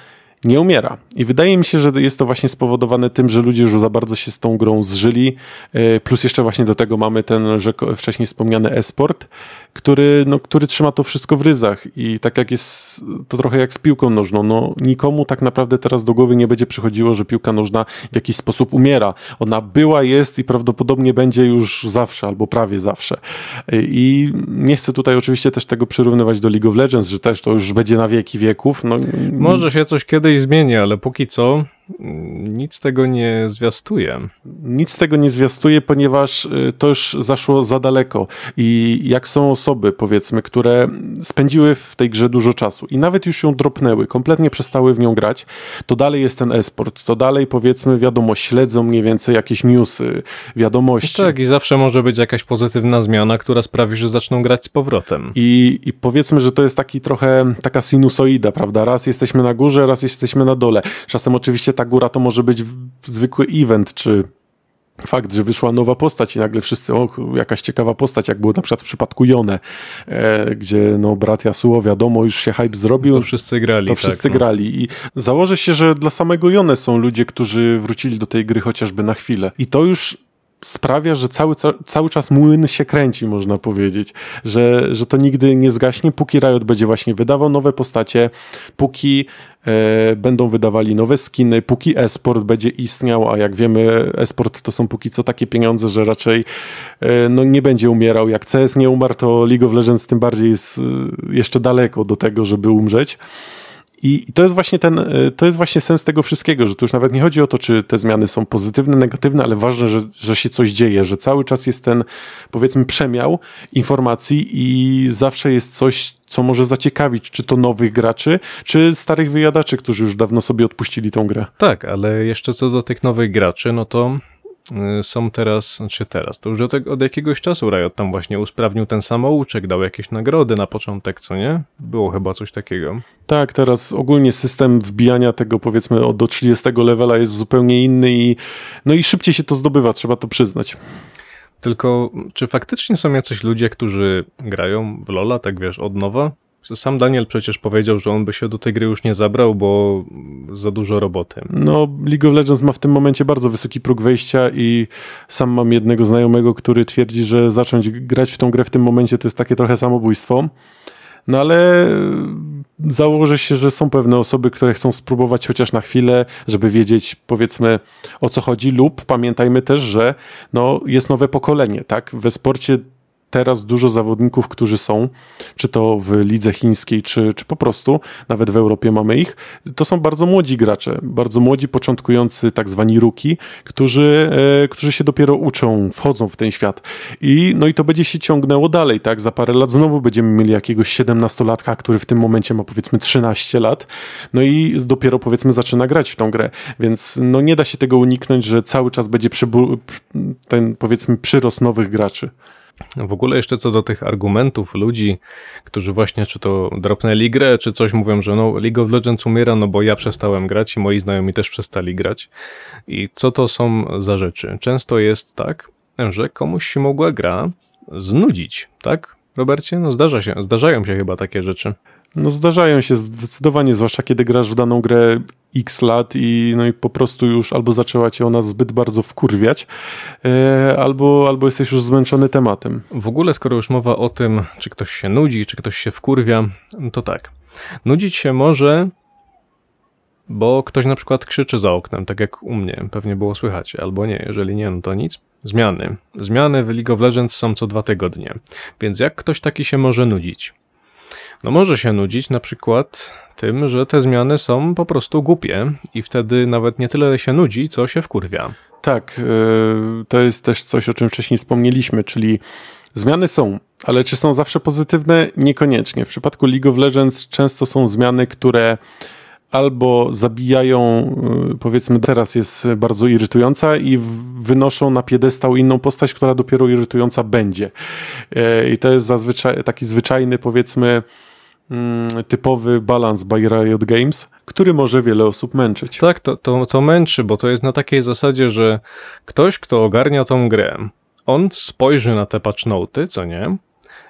nie umiera. I wydaje mi się, że jest to właśnie spowodowane tym, że ludzie już za bardzo się z tą grą zżyli. E, plus jeszcze właśnie do tego mamy ten że wcześniej wspomniany e-sport, który, no, który trzyma to wszystko w ryzach. I tak jak jest, to trochę jak z piłką nożną. No, nikomu tak naprawdę teraz do głowy nie będzie przychodziło, że piłka nożna w jakiś sposób umiera. Ona była, jest i prawdopodobnie będzie już zawsze, albo prawie zawsze. E, I nie chcę tutaj oczywiście też tego przyrównywać do League of Legends, że też to już będzie na wieki wieków. No, Może się coś kiedyś kiedyś zmieni, ale póki co nic tego nie zwiastuje. Nic tego nie zwiastuje, ponieważ y, to już zaszło za daleko. I jak są osoby, powiedzmy, które spędziły w tej grze dużo czasu i nawet już ją dropnęły, kompletnie przestały w nią grać, to dalej jest ten esport. To dalej, powiedzmy, wiadomo, śledzą mniej więcej jakieś newsy, wiadomości. No tak, i zawsze może być jakaś pozytywna zmiana, która sprawi, że zaczną grać z powrotem. I, I powiedzmy, że to jest taki trochę taka sinusoida, prawda? Raz jesteśmy na górze, raz jesteśmy na dole. Czasem oczywiście ta góra to może być zwykły event, czy fakt, że wyszła nowa postać i nagle wszyscy, o, jakaś ciekawa postać, jak było na przykład w przypadku Jone, e, gdzie no brat Yasuo, wiadomo, już się hype zrobił. To wszyscy grali. To wszyscy tak, no. grali i założę się, że dla samego Jone są ludzie, którzy wrócili do tej gry chociażby na chwilę. I to już sprawia, że cały, cały czas młyn się kręci, można powiedzieć, że, że to nigdy nie zgaśnie, póki Riot będzie właśnie wydawał nowe postacie, póki e, będą wydawali nowe skiny, póki esport będzie istniał, a jak wiemy, esport to są póki co takie pieniądze, że raczej e, no, nie będzie umierał. Jak CS nie umarł, to League of Legends tym bardziej jest e, jeszcze daleko do tego, żeby umrzeć. I to jest właśnie ten, e, to jest właśnie sens tego wszystkiego, że tu już nawet nie chodzi o to, czy te zmiany są pozytywne, negatywne, ale ważne, że, że się coś dzieje, że cały czas jest ten, powiedzmy, przemiał informacji i zawsze jest coś, co może zaciekawić, czy to nowych graczy, czy starych wyjadaczy, którzy już dawno sobie odpuścili tą grę. Tak, ale jeszcze co do tych nowych graczy, no to Y, są teraz, znaczy teraz, to już od, od, jakiegoś czasu Riot tam właśnie usprawnił ten samouczek, dał jakieś nagrody na początek, co nie? Było chyba coś takiego. Tak, teraz ogólnie system wbijania tego powiedzmy do 30 levela jest zupełnie inny i no i szybciej się to zdobywa, trzeba to przyznać. Tylko, czy faktycznie są jacyś ludzie, którzy grają w Lola, tak wiesz, od nowa? Sam Daniel przecież powiedział, że on by się do tej gry już nie zabrał, bo za dużo roboty. No, League of Legends ma w tym momencie bardzo wysoki próg wejścia i sam mam jednego znajomego, który twierdzi, że zacząć grać w tą grę w tym momencie to jest takie trochę samobójstwo. No ale założę się, że są pewne osoby, które chcą spróbować chociaż na chwilę, żeby wiedzieć powiedzmy o co chodzi lub pamiętajmy też, że no, jest nowe pokolenie, tak? We sporcie teraz dużo zawodników, którzy są, czy to w lidze chińskiej, czy, czy po prostu, nawet w Europie mamy ich, to są bardzo młodzi gracze, bardzo młodzi, początkujący tak zwani ruki, którzy, e, którzy się dopiero uczą, wchodzą w ten świat. I, no i to będzie się ciągnęło dalej, tak? Za parę lat znowu będziemy mieli jakiegoś 17-latka, który w tym momencie ma powiedzmy 13 lat, no i dopiero powiedzmy zaczyna grać w tą grę, więc no nie da się tego uniknąć, że cały czas będzie ten powiedzmy przyrost nowych graczy. W ogóle jeszcze co do tych argumentów ludzi, którzy właśnie czy to dropnęli grę, czy coś mówią, że no League of Legends umiera, no bo ja przestałem grać i moi znajomi też przestali grać. I co to są za rzeczy? Często jest tak, że komuś się mogła gra znudzić, tak? Robercie? No zdarza się, zdarzają się chyba takie rzeczy. No zdarzają się zdecydowanie, zwłaszcza kiedy grasz w daną grę x lat i, no i po prostu już albo zaczęła cię ona zbyt bardzo wkurwiać, e, albo, albo jesteś już zmęczony tematem. W ogóle, skoro już mowa o tym, czy ktoś się nudzi, czy ktoś się wkurwia, to tak. Nudzić się może, bo ktoś na przykład krzyczy za oknem, tak jak u mnie, pewnie było słychać, albo nie, jeżeli nie, no to nic. Zmiany. Zmiany w League of Legends są co dwa tygodnie, więc jak ktoś taki się może nudzić? No może się nudzić na przykład tym, że te zmiany są po prostu głupie i wtedy nawet nie tyle się nudzi, co się wkurwia. Tak, yy, to jest też coś, o czym wcześniej wspomnieliśmy, czyli zmiany są, ale czy są zawsze pozytywne? Niekoniecznie. W przypadku League of Legends często są zmiany, które albo zabijają, yy, powiedzmy teraz jest bardzo irytująca i wynoszą na piedestał inną postać, która dopiero irytująca będzie. Yy, I to jest zazwyczaj taki zwyczajny, powiedzmy, typowy balans by Riot Games, który może wiele osób męczyć. Tak, to, to, to męczy, bo to jest na takiej zasadzie, że ktoś, kto ogarnia tą grę, on spojrzy na te patch noty, co nie?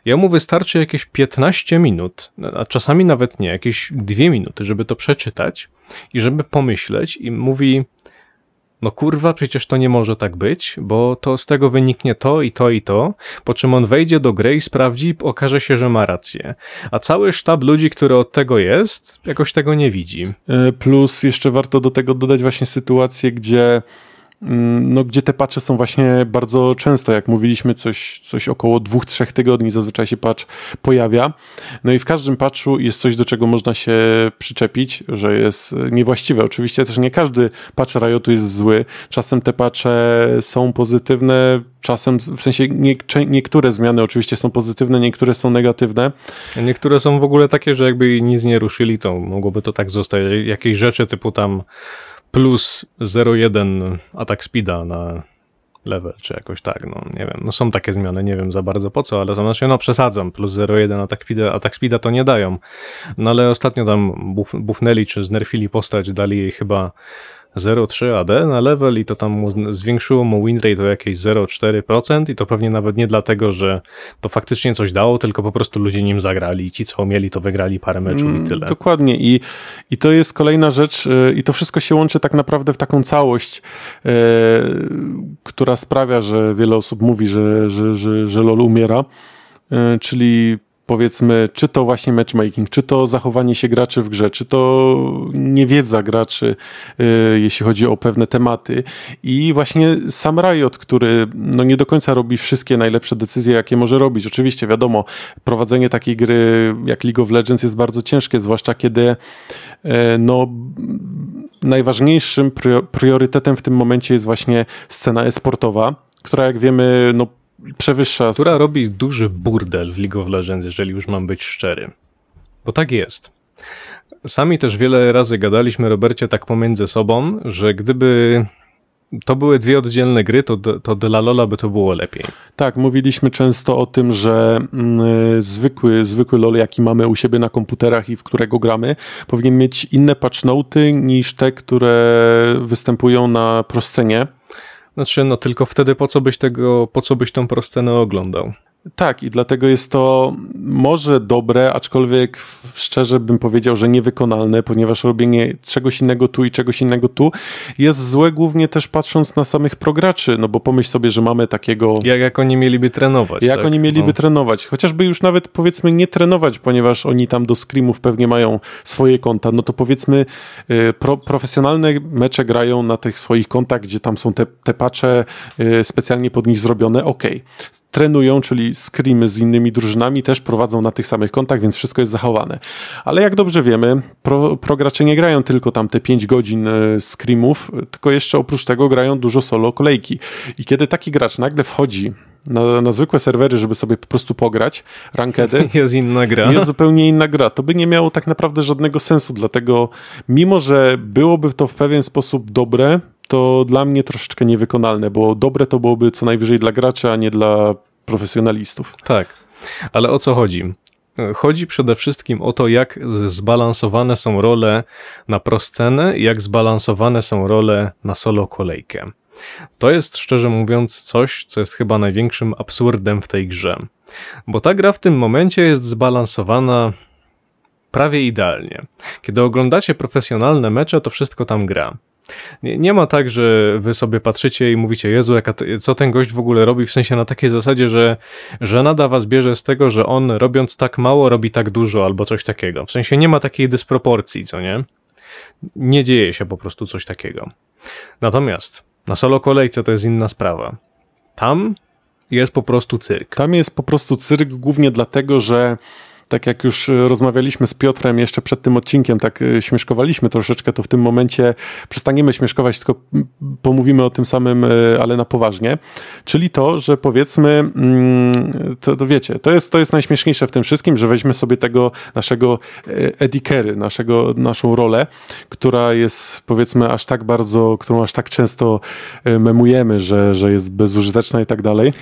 Jemu wystarczy jakieś 15 minut, a czasami nawet nie, jakieś 2 minuty, żeby to przeczytać i żeby pomyśleć i mówi, no kurwa, przecież to nie może tak być, bo to z tego wyniknie to i to i to, po czym on wejdzie do gry i sprawdzi okaże się, że ma rację. A cały sztab ludzi, który od tego jest, jakoś tego nie widzi. E, plus jeszcze warto do tego dodać właśnie sytuację, gdzie no, gdzie te patche są właśnie bardzo często, jak mówiliśmy, coś, coś około dwóch, trzech tygodni zazwyczaj się patch pojawia. No i w każdym patchu jest coś, do czego można się przyczepić, że jest niewłaściwe. Oczywiście też nie każdy patch Riotu jest zły. Czasem te patche są pozytywne, czasem, w sensie nie, niektóre zmiany oczywiście są pozytywne, niektóre są negatywne. Niektóre są w ogóle takie, że jakby nic nie ruszyli, to mogłoby to tak zostać. Jakieś rzeczy typu tam plus 0,1 atak speeda na level, czy jakoś tak, no nie wiem, no są takie zmiany, nie wiem za bardzo po co, ale znaczy, no przesadzam, plus 0,1 atak speeda, atak speeda to nie dają, no ale ostatnio tam buf, bufnęli, czy znerfili postać, dali jej chyba 0,3 AD na level i to tam mu zwiększyło mu winrate o jakieś 0,4% i to pewnie nawet nie dlatego, że to faktycznie coś dało, tylko po prostu ludzie nim zagrali. Ci, co mieli, to wygrali parę meczów i mm, tyle. Dokładnie I, i to jest kolejna rzecz y, i to wszystko się łączy tak naprawdę w taką całość, e, która sprawia, że wiele osób mówi, że, że, że, że LoL umiera, e, czyli powiedzmy, czy to właśnie matchmaking, czy to zachowanie się graczy w grze, czy to niewiedza graczy, yy, jeśli chodzi o pewne tematy. I właśnie sam Riot, który no, nie do końca robi wszystkie najlepsze decyzje, jakie może robić. Oczywiście, wiadomo, prowadzenie takiej gry jak League of Legends jest bardzo ciężkie, zwłaszcza kiedy yy, no, najważniejszym priorytetem w tym momencie jest właśnie scena esportowa, która jak wiemy, no przewyższa. Która robi duży burdel w League of Legends, jeżeli już mam być szczery. Bo tak jest. Sami też wiele razy gadaliśmy, Robercie, tak pomiędzy sobą, że gdyby to były dwie oddzielne gry, to, to dla Lola by to było lepiej. Tak, mówiliśmy często o tym, że mm, zwykły, zwykły LOL, jaki mamy u siebie na komputerach i w którego gramy, powinien mieć inne patchnoty niż te, które występują na proscenie. Znaczy, no tylko wtedy po co byś tego, po co byś tą proscenę oglądał? Tak, i dlatego jest to może dobre, aczkolwiek szczerze bym powiedział, że niewykonalne, ponieważ robienie czegoś innego tu i czegoś innego tu jest złe głównie też patrząc na samych prograczy, no bo pomyśl sobie, że mamy takiego... Jak, jak oni mieliby trenować. Jak tak? oni mieliby No. trenować, chociażby już nawet powiedzmy nie trenować, ponieważ oni tam do screamów pewnie mają swoje konta, no to powiedzmy y, pro, profesjonalne mecze grają na tych swoich kontach, gdzie tam są te, te patche y, specjalnie pod nich zrobione, okej. Trenują, czyli screamy z innymi drużynami też prowadzą na tych samych kontach, więc wszystko jest zachowane. Ale jak dobrze wiemy, pro, progracze nie grają tylko tam te 5 godzin y, screamów, tylko jeszcze oprócz tego grają dużo solo kolejki. I kiedy taki gracz nagle wchodzi na, na zwykłe serwery, żeby sobie po prostu pograć, rankedy, (laughs) Jest inna gra. jest zupełnie inna gra. To by nie miało tak naprawdę żadnego sensu, dlatego mimo, że byłoby to w pewien sposób dobre, to dla mnie troszeczkę niewykonalne, bo dobre to byłoby co najwyżej dla graczy, a nie dla profesjonalistów. Tak, ale o co chodzi? Chodzi przede wszystkim o to, jak zbalansowane są role na proscenę i jak zbalansowane są role na solo kolejkę. To jest szczerze mówiąc coś, co jest chyba największym absurdem w tej grze. Bo ta gra w tym momencie jest zbalansowana prawie idealnie. Kiedy oglądacie profesjonalne mecze, to wszystko tam gra. Nie, nie ma tak, że wy sobie patrzycie i mówicie, Jezu, jaka co ten gość w ogóle robi, w sensie na takiej zasadzie, że żenada was bierze z tego, że on robiąc tak mało, robi tak dużo, albo coś takiego. W sensie nie ma takiej dysproporcji, co nie? Nie dzieje się po prostu coś takiego. Natomiast na solo kolejce to jest inna sprawa. Tam jest po prostu cyrk. Tam jest po prostu cyrk głównie dlatego, że tak jak już e, rozmawialiśmy z Piotrem jeszcze przed tym odcinkiem, tak e, śmieszkowaliśmy troszeczkę, to w tym momencie przestaniemy śmieszkować, tylko pomówimy o tym samym, e, ale na poważnie. Czyli to, że powiedzmy, mm, to, to wiecie, to jest, to jest najśmieszniejsze w tym wszystkim, że weźmy sobie tego naszego e, Carey, naszego, naszą rolę, która jest powiedzmy aż tak bardzo, którą aż tak często memujemy, że, że jest bezużyteczna i tak dalej.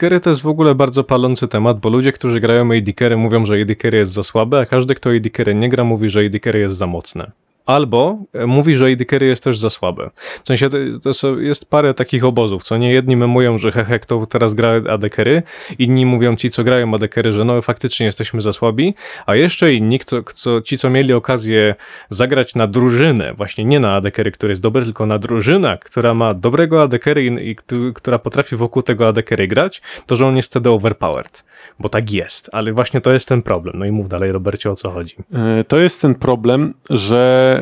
Carry to jest w ogóle bardzo palący temat, bo ludzie, którzy grają Carry mówią, że AD jest za słabe, a każdy, kto AD nie gra, mówi, że AD jest za mocne. Albo e, mówi, że AD Carry jest też za słabe. W sensie to, to jest parę takich obozów, co nie jedni memują, że hehe, kto teraz gra AD Carry, inni mówią ci, co grają AD Carry, że no faktycznie jesteśmy za słabi, a jeszcze inni, kto, kto, ci, co mieli okazję zagrać na drużynę, właśnie nie na AD Carry, który jest dobry, tylko na drużynę, która ma dobrego AD Carry i, i któ- która potrafi wokół tego AD Carry grać, to że on jest wtedy overpowered. Bo tak jest, ale właśnie to jest ten problem. No i mów dalej, Robercie, o co chodzi. E, To jest ten problem, że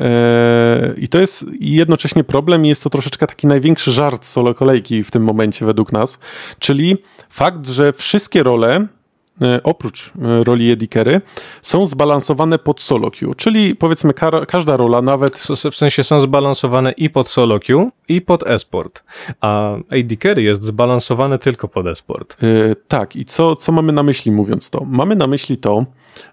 i to jest jednocześnie problem i jest to troszeczkę taki największy żart solo kolejki w tym momencie według nas, czyli fakt, że wszystkie role e, oprócz e, roli Eddie Carey, są zbalansowane pod solo queue, czyli powiedzmy kar- każda rola, nawet W sensie są zbalansowane i pod solo queue, i pod esport. A Carry jest zbalansowany tylko pod esport. Yy, tak, i co, co mamy na myśli mówiąc to? Mamy na myśli to,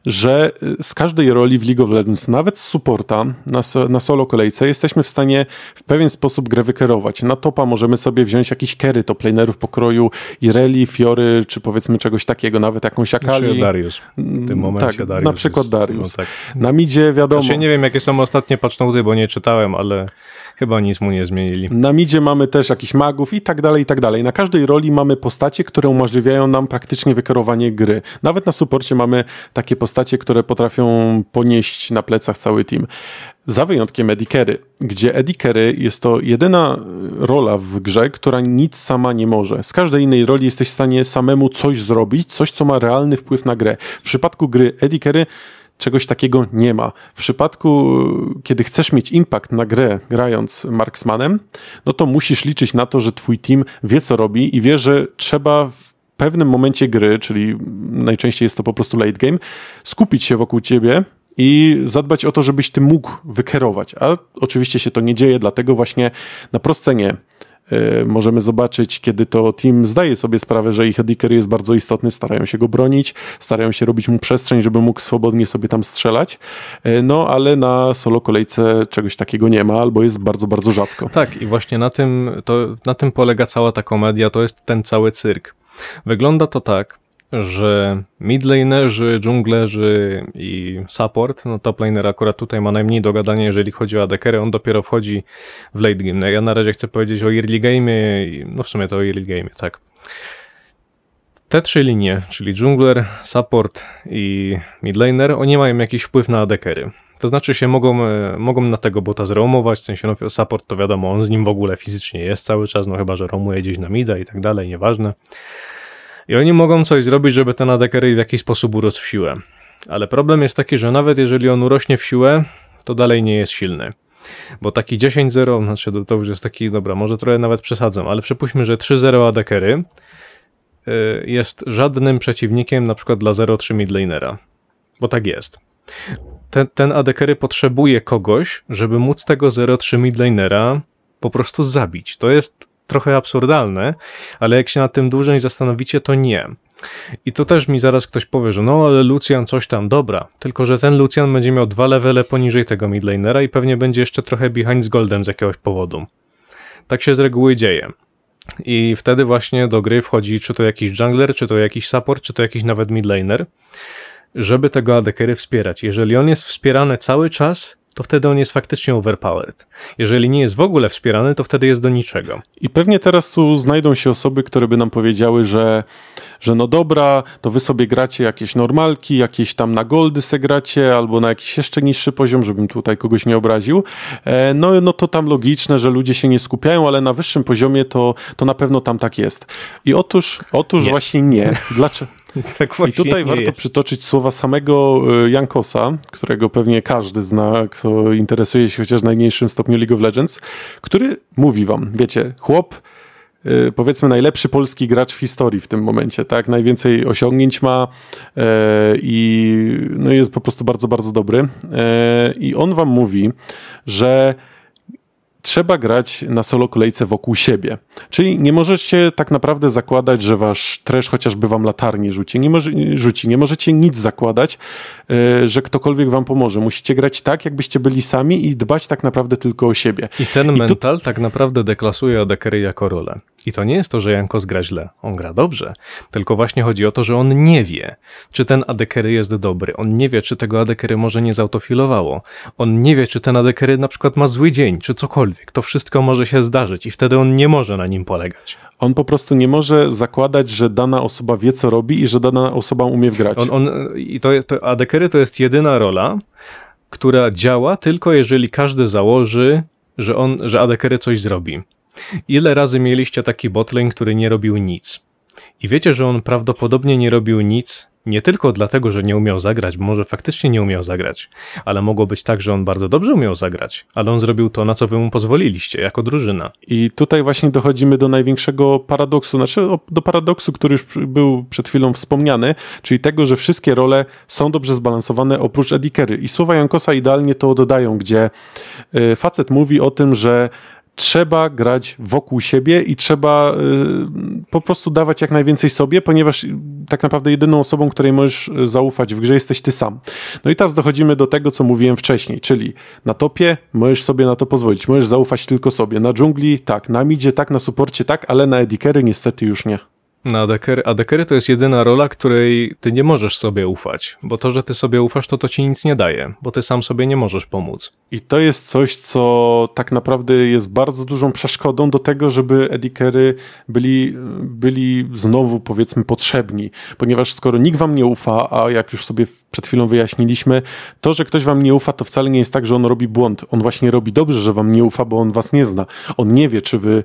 że yy, z każdej roli w League of Legends, nawet z supporta na, na solo kolejce, jesteśmy w stanie w pewien sposób grę wykierować. Na topa możemy sobie wziąć jakiś carry top lanerów pokroju Ireli, Fiory, czy powiedzmy czegoś takiego, nawet jakąś Czy Akali. Darius. W tym momencie tak, Darius. na przykład jest, Darius. No tak. Na midzie wiadomo. Znaczy, nie wiem, jakie są ostatnie patchnoty, bo nie czytałem, ale chyba nic mu nie zmienili. Na midzie mamy też jakichś magów i tak dalej, i tak dalej. Na każdej roli mamy postacie, które umożliwiają nam praktycznie wykierowanie gry. Nawet na suporcie mamy takie postacie, które potrafią ponieść na plecach cały team. Za wyjątkiem Eddie Carey, gdzie Eddie Carey jest to jedyna rola w grze, która nic sama nie może. Z każdej innej roli jesteś w stanie samemu coś zrobić, coś, co ma realny wpływ na grę. W przypadku gry Eddie Carey czegoś takiego nie ma. W przypadku, kiedy chcesz mieć impact na grę grając Marksmanem, no to musisz liczyć na to, że twój team wie co robi i wie, że trzeba w pewnym momencie gry, czyli najczęściej jest to po prostu late game, skupić się wokół ciebie i zadbać o to, żebyś ty mógł wykierować. A oczywiście się to nie dzieje, dlatego właśnie na proscenie możemy zobaczyć, kiedy to team zdaje sobie sprawę, że ich Ediker jest bardzo istotny, starają się go bronić, starają się robić mu przestrzeń, żeby mógł swobodnie sobie tam strzelać, Y, no ale na solo kolejce czegoś takiego nie ma, albo jest bardzo, bardzo rzadko. Tak, i właśnie na tym, to, na tym polega cała ta komedia, to jest ten cały cyrk. Wygląda to tak, że midlanerzy, dżunglerzy i support, no top laner akurat tutaj ma najmniej do gadania, jeżeli chodzi o ADCery, on dopiero wchodzi w late game. No ja na razie chcę powiedzieć o early game, no w sumie to o early game, tak. Te trzy linie, czyli jungler, support i midlaner, oni mają jakiś wpływ na adekery. To znaczy się mogą, e, mogą na tego bota zroamować, w sensie no, support to wiadomo, on z nim w ogóle fizycznie jest cały czas, no chyba, że roamuje gdzieś na mida i tak dalej, nieważne. I oni mogą coś zrobić, żeby ten adekery w jakiś sposób urósł w siłę. Ale problem jest taki, że nawet jeżeli on urośnie w siłę, to dalej nie jest silny. Bo taki 10-0, znaczy to już jest taki, dobra, może trochę nawet przesadzam, ale przypuśćmy, że 3-0 adekery y, jest żadnym przeciwnikiem na przykład dla 0-3 midlanera. Bo tak jest. Ten, ten adekery potrzebuje kogoś, żeby móc tego 0-3 midlanera po prostu zabić. To jest trochę absurdalne, ale jak się nad tym dłużej zastanowicie, to nie. I to też mi zaraz ktoś powie, że no ale Lucian coś tam, dobra, tylko że ten Lucian będzie miał dwa levele poniżej tego midlanera i pewnie będzie jeszcze trochę behind z goldem z jakiegoś powodu. Tak się z reguły dzieje. I wtedy właśnie do gry wchodzi czy to jakiś jungler, czy to jakiś support, czy to jakiś nawet midlaner, żeby tego adekery wspierać. Jeżeli on jest wspierany cały czas, to wtedy on jest faktycznie overpowered. Jeżeli nie jest w ogóle wspierany, to wtedy jest do niczego. I pewnie teraz tu znajdą się osoby, które by nam powiedziały, że, że no dobra, to wy sobie gracie jakieś normalki, jakieś tam na goldy se gracie, albo na jakiś jeszcze niższy poziom, żebym tutaj kogoś nie obraził. E, no, no to tam logiczne, że ludzie się nie skupiają, ale na wyższym poziomie to, to na pewno tam tak jest. I otóż, otóż Nie. właśnie nie. Dlaczego? (laughs) Tak I tutaj warto jest. przytoczyć słowa samego y, Jankosa, którego pewnie każdy zna, kto interesuje się chociaż w najmniejszym stopniu League of Legends, który mówi wam, wiecie, chłop, y, powiedzmy najlepszy polski gracz w historii w tym momencie, tak? Najwięcej osiągnięć ma e, i no jest po prostu bardzo, bardzo dobry. E, I on wam mówi, że trzeba grać na solo kolejce wokół siebie. Czyli nie możecie tak naprawdę zakładać, że wasz trash chociażby wam latarnię rzuci. Nie, może, rzuci. nie możecie nic zakładać, że ktokolwiek wam pomoże. Musicie grać tak, jakbyście byli sami i dbać tak naprawdę tylko o siebie. I ten tu- mental tak naprawdę deklasuje Adekery jako rolę. I to nie jest to, że Jankos gra źle. On gra dobrze. Tylko właśnie chodzi o to, że on nie wie, czy ten Adekery jest dobry. On nie wie, czy tego Adekery może nie zautofilowało. On nie wie, czy ten Adekery na przykład ma zły dzień, czy cokolwiek. To wszystko może się zdarzyć i wtedy on nie może na nim polegać. On po prostu nie może zakładać, że dana osoba wie, co robi i że dana osoba umie wgrać. On, on, I to, jest- to Adekery to jest jedyna rola, która działa tylko jeżeli każdy założy, że, on, że Adekery coś zrobi. Ile razy mieliście taki botlane, który nie robił nic? I wiecie, że on prawdopodobnie nie robił nic nie tylko dlatego, że nie umiał zagrać, bo może faktycznie nie umiał zagrać, ale mogło być tak, że on bardzo dobrze umiał zagrać, ale on zrobił to, na co wy mu pozwoliliście, jako drużyna. I tutaj właśnie dochodzimy do największego paradoksu, znaczy do paradoksu, który już był przed chwilą wspomniany, czyli tego, że wszystkie role są dobrze zbalansowane oprócz Edikery. I słowa Jankosa idealnie to dodają, gdzie y, facet mówi o tym, że trzeba grać wokół siebie i trzeba y, po prostu dawać jak najwięcej sobie, ponieważ y, tak naprawdę jedyną osobą, której możesz y, zaufać w grze jesteś ty sam. No i teraz dochodzimy do tego, co mówiłem wcześniej, czyli na topie możesz sobie na to pozwolić, możesz zaufać tylko sobie. Na dżungli tak, na midzie tak, na suporcie tak, ale na edikery niestety już nie. Na Adekery, Adekery to jest jedyna rola, której ty nie możesz sobie ufać, bo to, że ty sobie ufasz, to to ci nic nie daje, bo ty sam sobie nie możesz pomóc. I to jest coś, co tak naprawdę jest bardzo dużą przeszkodą do tego, żeby edikery byli, byli znowu powiedzmy potrzebni, ponieważ skoro nikt wam nie ufa, a jak już sobie przed chwilą wyjaśniliśmy, to, że ktoś wam nie ufa, to wcale nie jest tak, że on robi błąd. On właśnie robi dobrze, że wam nie ufa, bo on was nie zna. On nie wie, czy wy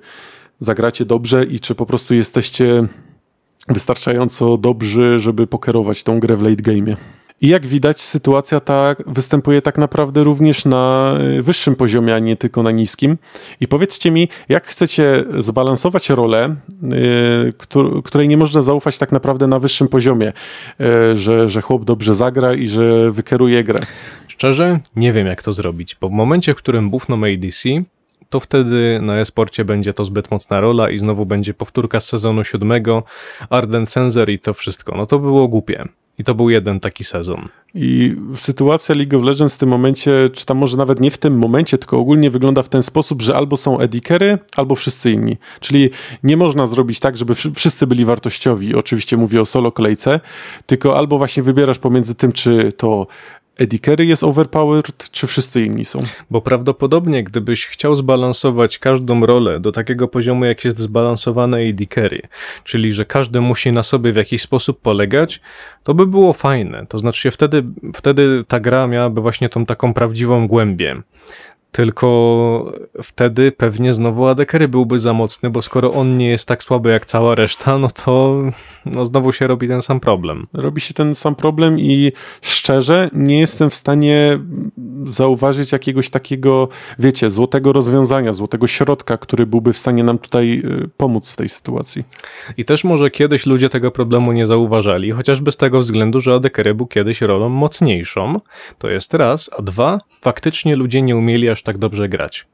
zagracie dobrze i czy po prostu jesteście wystarczająco dobrzy, żeby pokierować tą grę w late game'ie. I jak widać, sytuacja ta występuje tak naprawdę również na y, wyższym poziomie, a nie tylko na niskim. I powiedzcie mi, jak chcecie zbalansować rolę, y, któr- której nie można zaufać tak naprawdę na wyższym poziomie, y, że, że chłop dobrze zagra i że wykieruje grę. Szczerze, nie wiem jak to zrobić, bo w momencie, w którym buchną ADC, to wtedy na esporcie będzie to zbyt mocna rola i znowu będzie powtórka z sezonu siódmego, Arden Sensor i to wszystko. No to było głupie. I to był jeden taki sezon. I sytuacja League of Legends w tym momencie, czy tam może nawet nie w tym momencie, tylko ogólnie wygląda w ten sposób, że albo są edikery, albo wszyscy inni. Czyli nie można zrobić tak, żeby wszy- wszyscy byli wartościowi. Oczywiście mówię o solo kolejce, tylko albo właśnie wybierasz pomiędzy tym, czy to Eddie Carey jest overpowered, czy wszyscy inni są? Bo prawdopodobnie, gdybyś chciał zbalansować każdą rolę do takiego poziomu, jak jest zbalansowane Carry, czyli że każdy musi na sobie w jakiś sposób polegać, to by było fajne. To znaczy wtedy, wtedy ta gra miałaby właśnie tą taką prawdziwą głębię. Tylko wtedy pewnie znowu Adekery byłby za mocny, bo skoro on nie jest tak słaby jak cała reszta, no to no znowu się robi ten sam problem. Robi się ten sam problem i szczerze nie jestem w stanie zauważyć jakiegoś takiego, wiecie, złotego rozwiązania, złotego środka, który byłby w stanie nam tutaj y, pomóc w tej sytuacji. I też może kiedyś ludzie tego problemu nie zauważali, chociażby z tego względu, że Adekery był kiedyś rolą mocniejszą. To jest raz, a dwa, faktycznie ludzie nie umieli aż tak dobrze grać.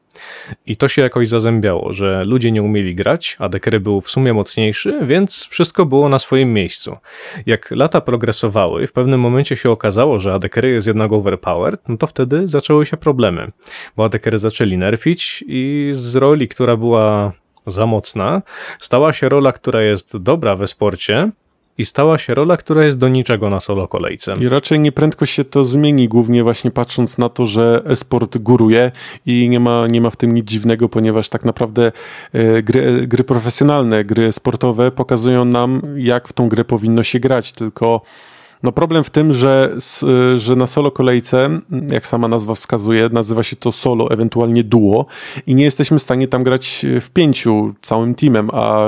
I to się jakoś zazębiało, że ludzie nie umieli grać, a Dekery był w sumie mocniejszy, więc wszystko było na swoim miejscu. Jak lata progresowały, w pewnym momencie się okazało, że Adekery jest jednak overpowered, no to wtedy zaczęły się problemy, bo Adekery zaczęli nerfić i z roli, która była za mocna, stała się rola, która jest dobra we sporcie i stała się rola, która jest do niczego na solo kolejce. I raczej nieprędko się to zmieni, głównie właśnie patrząc na to, że esport góruje i nie ma, nie ma w tym nic dziwnego, ponieważ tak naprawdę e, gry, gry profesjonalne, gry sportowe pokazują nam, jak w tą grę powinno się grać, tylko no problem w tym, że, że na solo kolejce, jak sama nazwa wskazuje, nazywa się to solo, ewentualnie duo i nie jesteśmy w stanie tam grać w pięciu całym teamem, a,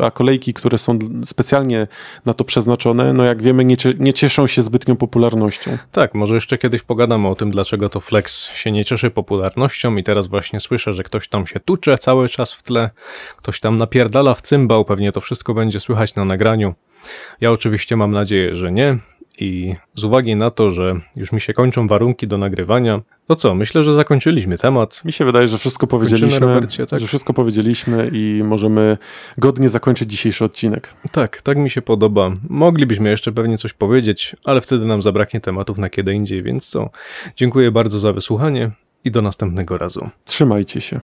a kolejki, które są specjalnie na to przeznaczone, no jak wiemy, nie, nie cieszą się zbytnią popularnością. Tak, może jeszcze kiedyś pogadamy o tym, dlaczego to Flex się nie cieszy popularnością i teraz właśnie słyszę, że ktoś tam się tucze cały czas w tle, ktoś tam napierdala w cymbał, pewnie to wszystko będzie słychać na nagraniu. Ja oczywiście mam nadzieję, że nie i z uwagi na to, że już mi się kończą warunki do nagrywania, to co, myślę, że zakończyliśmy temat. Mi się wydaje, że wszystko powiedzieliśmy, Robercie, tak? że wszystko powiedzieliśmy i możemy godnie zakończyć dzisiejszy odcinek. Tak, tak mi się podoba. Moglibyśmy jeszcze pewnie coś powiedzieć, ale wtedy nam zabraknie tematów na kiedy indziej, więc co? Dziękuję bardzo za wysłuchanie i do następnego razu. Trzymajcie się.